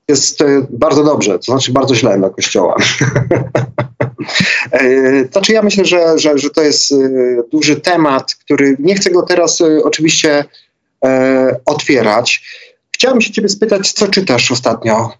jest bardzo dobrze, to znaczy bardzo źle dla Kościoła. Znaczy ja myślę, że, że, że to jest duży temat, który nie chcę go teraz oczywiście otwierać. Chciałem się ciebie spytać, co czytasz ostatnio,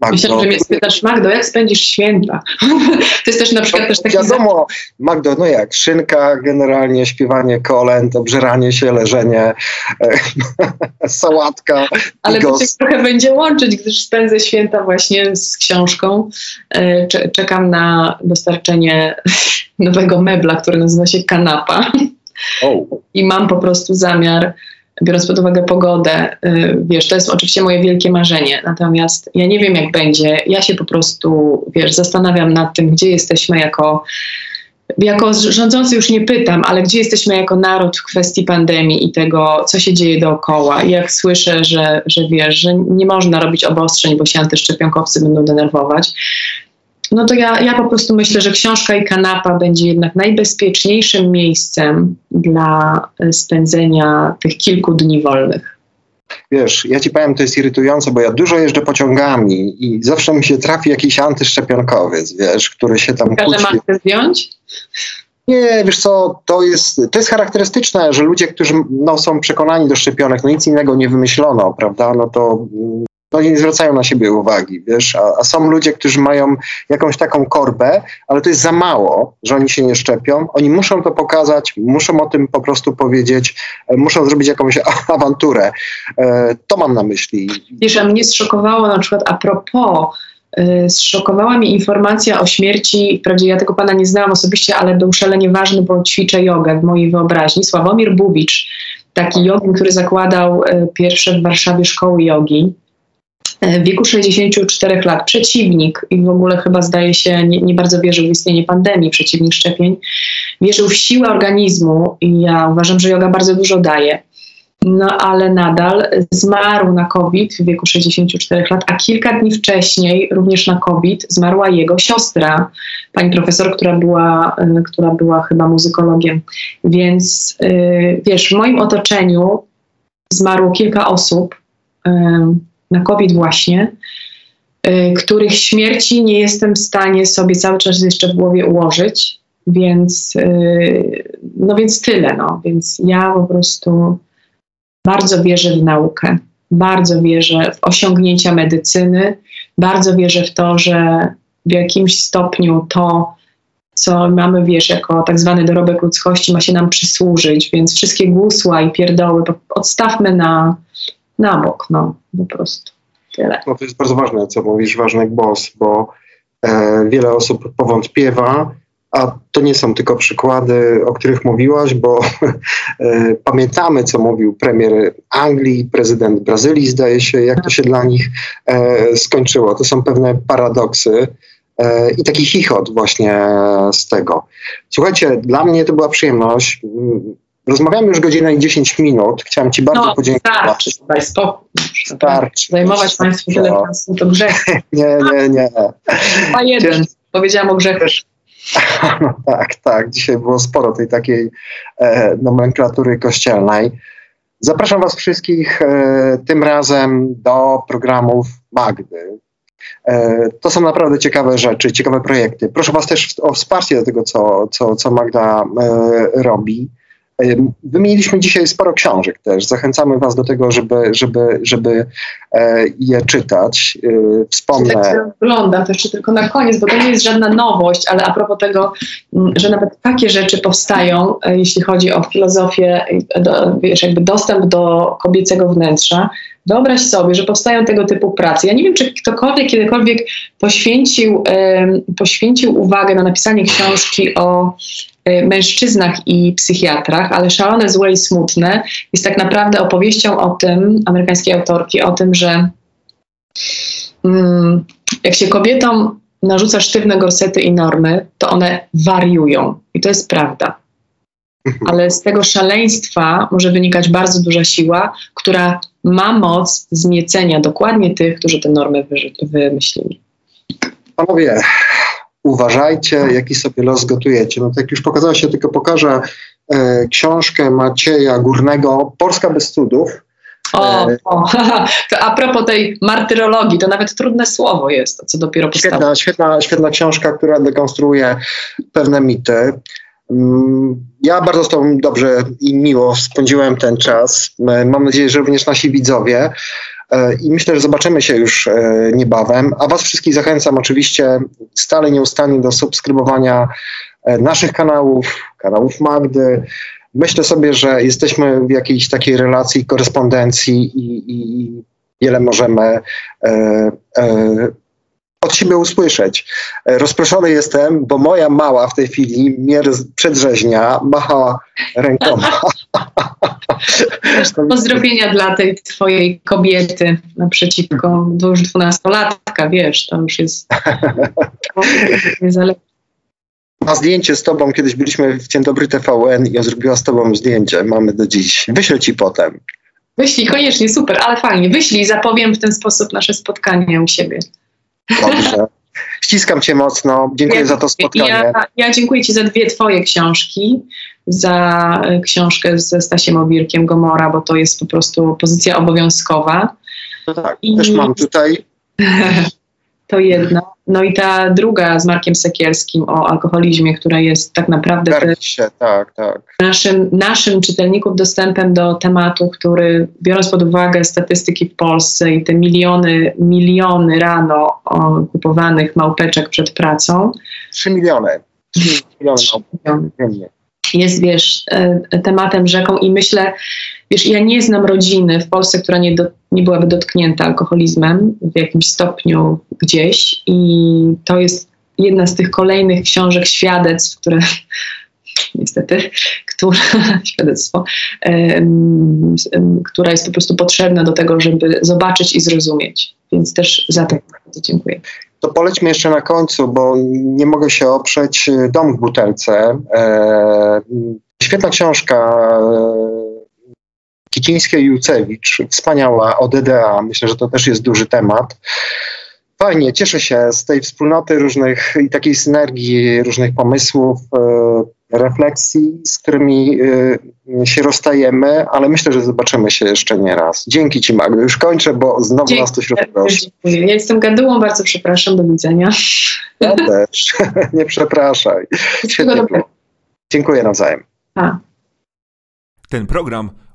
Magdo? Myślę, że mnie spytasz, Magdo, jak spędzisz święta? to jest też na przykład też taki... Wiadomo, Magdo, no jak, szynka, generalnie śpiewanie kolęd, obżeranie się, leżenie, e, sałatka, Ale to się trochę będzie łączyć, gdyż spędzę święta właśnie z książką. E, cze- Czekam na dostarczenie nowego mebla, który nazywa się kanapa. O, I mam po prostu zamiar, biorąc pod uwagę pogodę, y, wiesz, to jest oczywiście moje wielkie marzenie. Natomiast ja nie wiem, jak będzie. Ja się po prostu, wiesz, zastanawiam nad tym, gdzie jesteśmy jako. Jako rządzący już nie pytam, ale gdzie jesteśmy jako naród w kwestii pandemii i tego, co się dzieje dookoła. Jak słyszę, że, że wiesz, że nie można robić obostrzeń, bo się antyszczepionkowcy będą denerwować, no to ja, ja po prostu myślę, że książka i kanapa będzie jednak najbezpieczniejszym miejscem dla y, spędzenia tych kilku dni wolnych. wiesz, ja ci powiem, to jest irytujące, bo ja dużo jeżdżę pociągami i zawsze mi się trafi jakiś antyszczepionkowiec, wiesz, który się tam Każdy kłóci. maskę zdjąć? Nie, wiesz co, to jest, to jest charakterystyczne, że ludzie, którzy no, są przekonani do szczepionek, no nic innego nie wymyślono, prawda, no to mm, no, nie zwracają na siebie uwagi, wiesz, a, a są ludzie, którzy mają jakąś taką korbę, ale to jest za mało, że oni się nie szczepią, oni muszą to pokazać, muszą o tym po prostu powiedzieć, e, muszą zrobić jakąś awanturę. E, to mam na myśli. Wiesz, a mnie zszokowało na przykład a propos, y, zszokowała mnie informacja o śmierci, wprawdzie ja tego pana nie znałam osobiście, ale był szalenie ważny, bo ćwiczę jogę w mojej wyobraźni. Sławomir Bubicz, taki jogin, który zakładał pierwsze w Warszawie szkoły jogi. Y, W wieku 64 lat, przeciwnik i w ogóle chyba zdaje się, nie, nie bardzo wierzył w istnienie pandemii, przeciwnik szczepień, wierzył w siłę organizmu i ja uważam, że yoga bardzo dużo daje. No ale nadal zmarł na COVID w wieku 64 lat, a kilka dni wcześniej również na COVID zmarła jego siostra, pani profesor, która była, y, która była chyba muzykologiem. Więc y, wiesz, w moim otoczeniu zmarło kilka osób na COVID właśnie, y, których śmierci nie jestem w stanie sobie cały czas jeszcze w głowie ułożyć. Więc, y, no więc tyle, no. Więc ja po prostu bardzo wierzę w naukę, bardzo wierzę w osiągnięcia medycyny, bardzo wierzę w to, że w jakimś stopniu to, co mamy, wiesz, jako tak zwany dorobek ludzkości, ma się nam przysłużyć, więc wszystkie gusła i pierdoły odstawmy na, na bok, no, po prostu. Tyle. No to jest bardzo ważne, co mówisz, ważny głos, bo e, wiele osób powątpiewa, a to nie są tylko przykłady, o których mówiłaś, bo e, pamiętamy, co mówił premier Anglii, prezydent Brazylii, zdaje się, jak to się dla nich e, skończyło. To są pewne paradoksy. e, I taki chichot właśnie z tego. Słuchajcie, dla mnie to była przyjemność. Rozmawiamy już godzinę i 10 minut. Chciałem Ci bardzo No, podziękować. starczy, spokój. Starczy. Zajmować Państwu tyle No. czasu to grzech. Nie, nie, nie. A jeden. Powiedziałam o grzechu. No tak, tak. Dzisiaj było sporo tej takiej e, nomenklatury kościelnej. Zapraszam Was wszystkich e, tym razem do programów Magdy. E, to są naprawdę ciekawe rzeczy, ciekawe projekty. Proszę Was też o wsparcie do tego, co, co, co Magda e, robi. Wymieniliśmy dzisiaj sporo książek też. Zachęcamy Was do tego, żeby, żeby, żeby e, je czytać. E, Wspomnę. Tak to wygląda, to jeszcze tylko na koniec, bo to nie jest żadna nowość, ale a propos tego, że nawet takie rzeczy powstają, e, jeśli chodzi o filozofię, do, wiesz, jakby dostęp do kobiecego wnętrza. Wyobraź sobie, że powstają tego typu prace. Ja nie wiem, czy ktokolwiek kiedykolwiek poświęcił, poświęcił uwagę na napisanie książki o mężczyznach i psychiatrach, ale Szalone, Złe i Smutne jest tak naprawdę opowieścią o tym, amerykańskiej autorki, o tym, że mm, jak się kobietom narzuca sztywne gorsety i normy, to one wariują. I to jest prawda. Ale z tego szaleństwa może wynikać bardzo duża siła, która ma moc zmiecenia dokładnie tych, którzy te normy wymyślili. Panowie, uważajcie, jaki sobie los gotujecie. No tak jak już pokazało się, tylko pokażę e, książkę Macieja Górnego Polska bez cudów. O, E, o to a propos tej martyrologii, to nawet trudne słowo jest, co dopiero powstało. Świetna, świetna, świetna książka, która dekonstruuje pewne mity. Mm, Ja bardzo z Tobą dobrze i miło spędziłem ten czas. E, Mam nadzieję, że również nasi widzowie. E, I myślę, że zobaczymy się już e, niebawem. A Was wszystkich zachęcam oczywiście stale nieustannie do subskrybowania e, naszych kanałów, kanałów Magdy. Myślę sobie, że jesteśmy w jakiejś takiej relacji, korespondencji i, i wiele możemy e, e, od siebie usłyszeć. E, Rozproszony jestem, bo moja mała w tej chwili mnie przedrzeźnia, macha rękoma. Pozdrowienia dla tej twojej kobiety naprzeciwko, to już dwunastolatka, wiesz, to już jest niezależnie. Ma zdjęcie z tobą, kiedyś byliśmy w Dzień Dobry TVN i on zrobiła z tobą zdjęcie, mamy do dziś. Wyślę ci potem. Wyślij, koniecznie, super, ale fajnie. Wyślij, zapowiem w ten sposób nasze spotkanie u siebie. Dobrze. Ściskam cię mocno, dziękuję za to spotkanie. Ja, ja dziękuję Ci za dwie Twoje książki. za e, książkę ze Stasiem Owirkiem Gomora, bo to jest po prostu pozycja obowiązkowa. No tak, I- też mam tutaj. To jedna. No i ta druga z Markiem Sekielskim o alkoholizmie, która jest tak naprawdę tak, tak. naszym, naszym czytelników dostępem do tematu, który biorąc pod uwagę statystyki w Polsce i te miliony, miliony rano o, kupowanych małpeczek przed pracą, 3 miliony. 3 miliony jest, wiesz, e, tematem rzeką i myślę, wiesz, ja nie znam rodziny w Polsce, która nie, do, nie byłaby dotknięta alkoholizmem w jakimś stopniu gdzieś i to jest jedna z tych kolejnych książek świadectw, które niestety, która, świadectwo, em, która jest po prostu potrzebna do tego, żeby zobaczyć i zrozumieć. Więc też za to bardzo dziękuję. To polećmy jeszcze na końcu, bo nie mogę się oprzeć. y, Dom w butelce. E, świetna książka e, Kicińskiej Jucewicz, wspaniała o DDA. Myślę, że to też jest duży temat. Fajnie, cieszę się z tej wspólnoty różnych i takiej synergii różnych pomysłów, e, refleksji, z którymi e, się rozstajemy, ale myślę, że zobaczymy się jeszcze nie raz. Dzięki Ci Magdo. Już kończę, bo znowu Dzięki. nas rozproszy. Dziękuję. Ja jestem gadułą, bardzo przepraszam, do widzenia. Ja też. nie przepraszaj. Świetnie. Dziękuję nawzajem. A. Ten program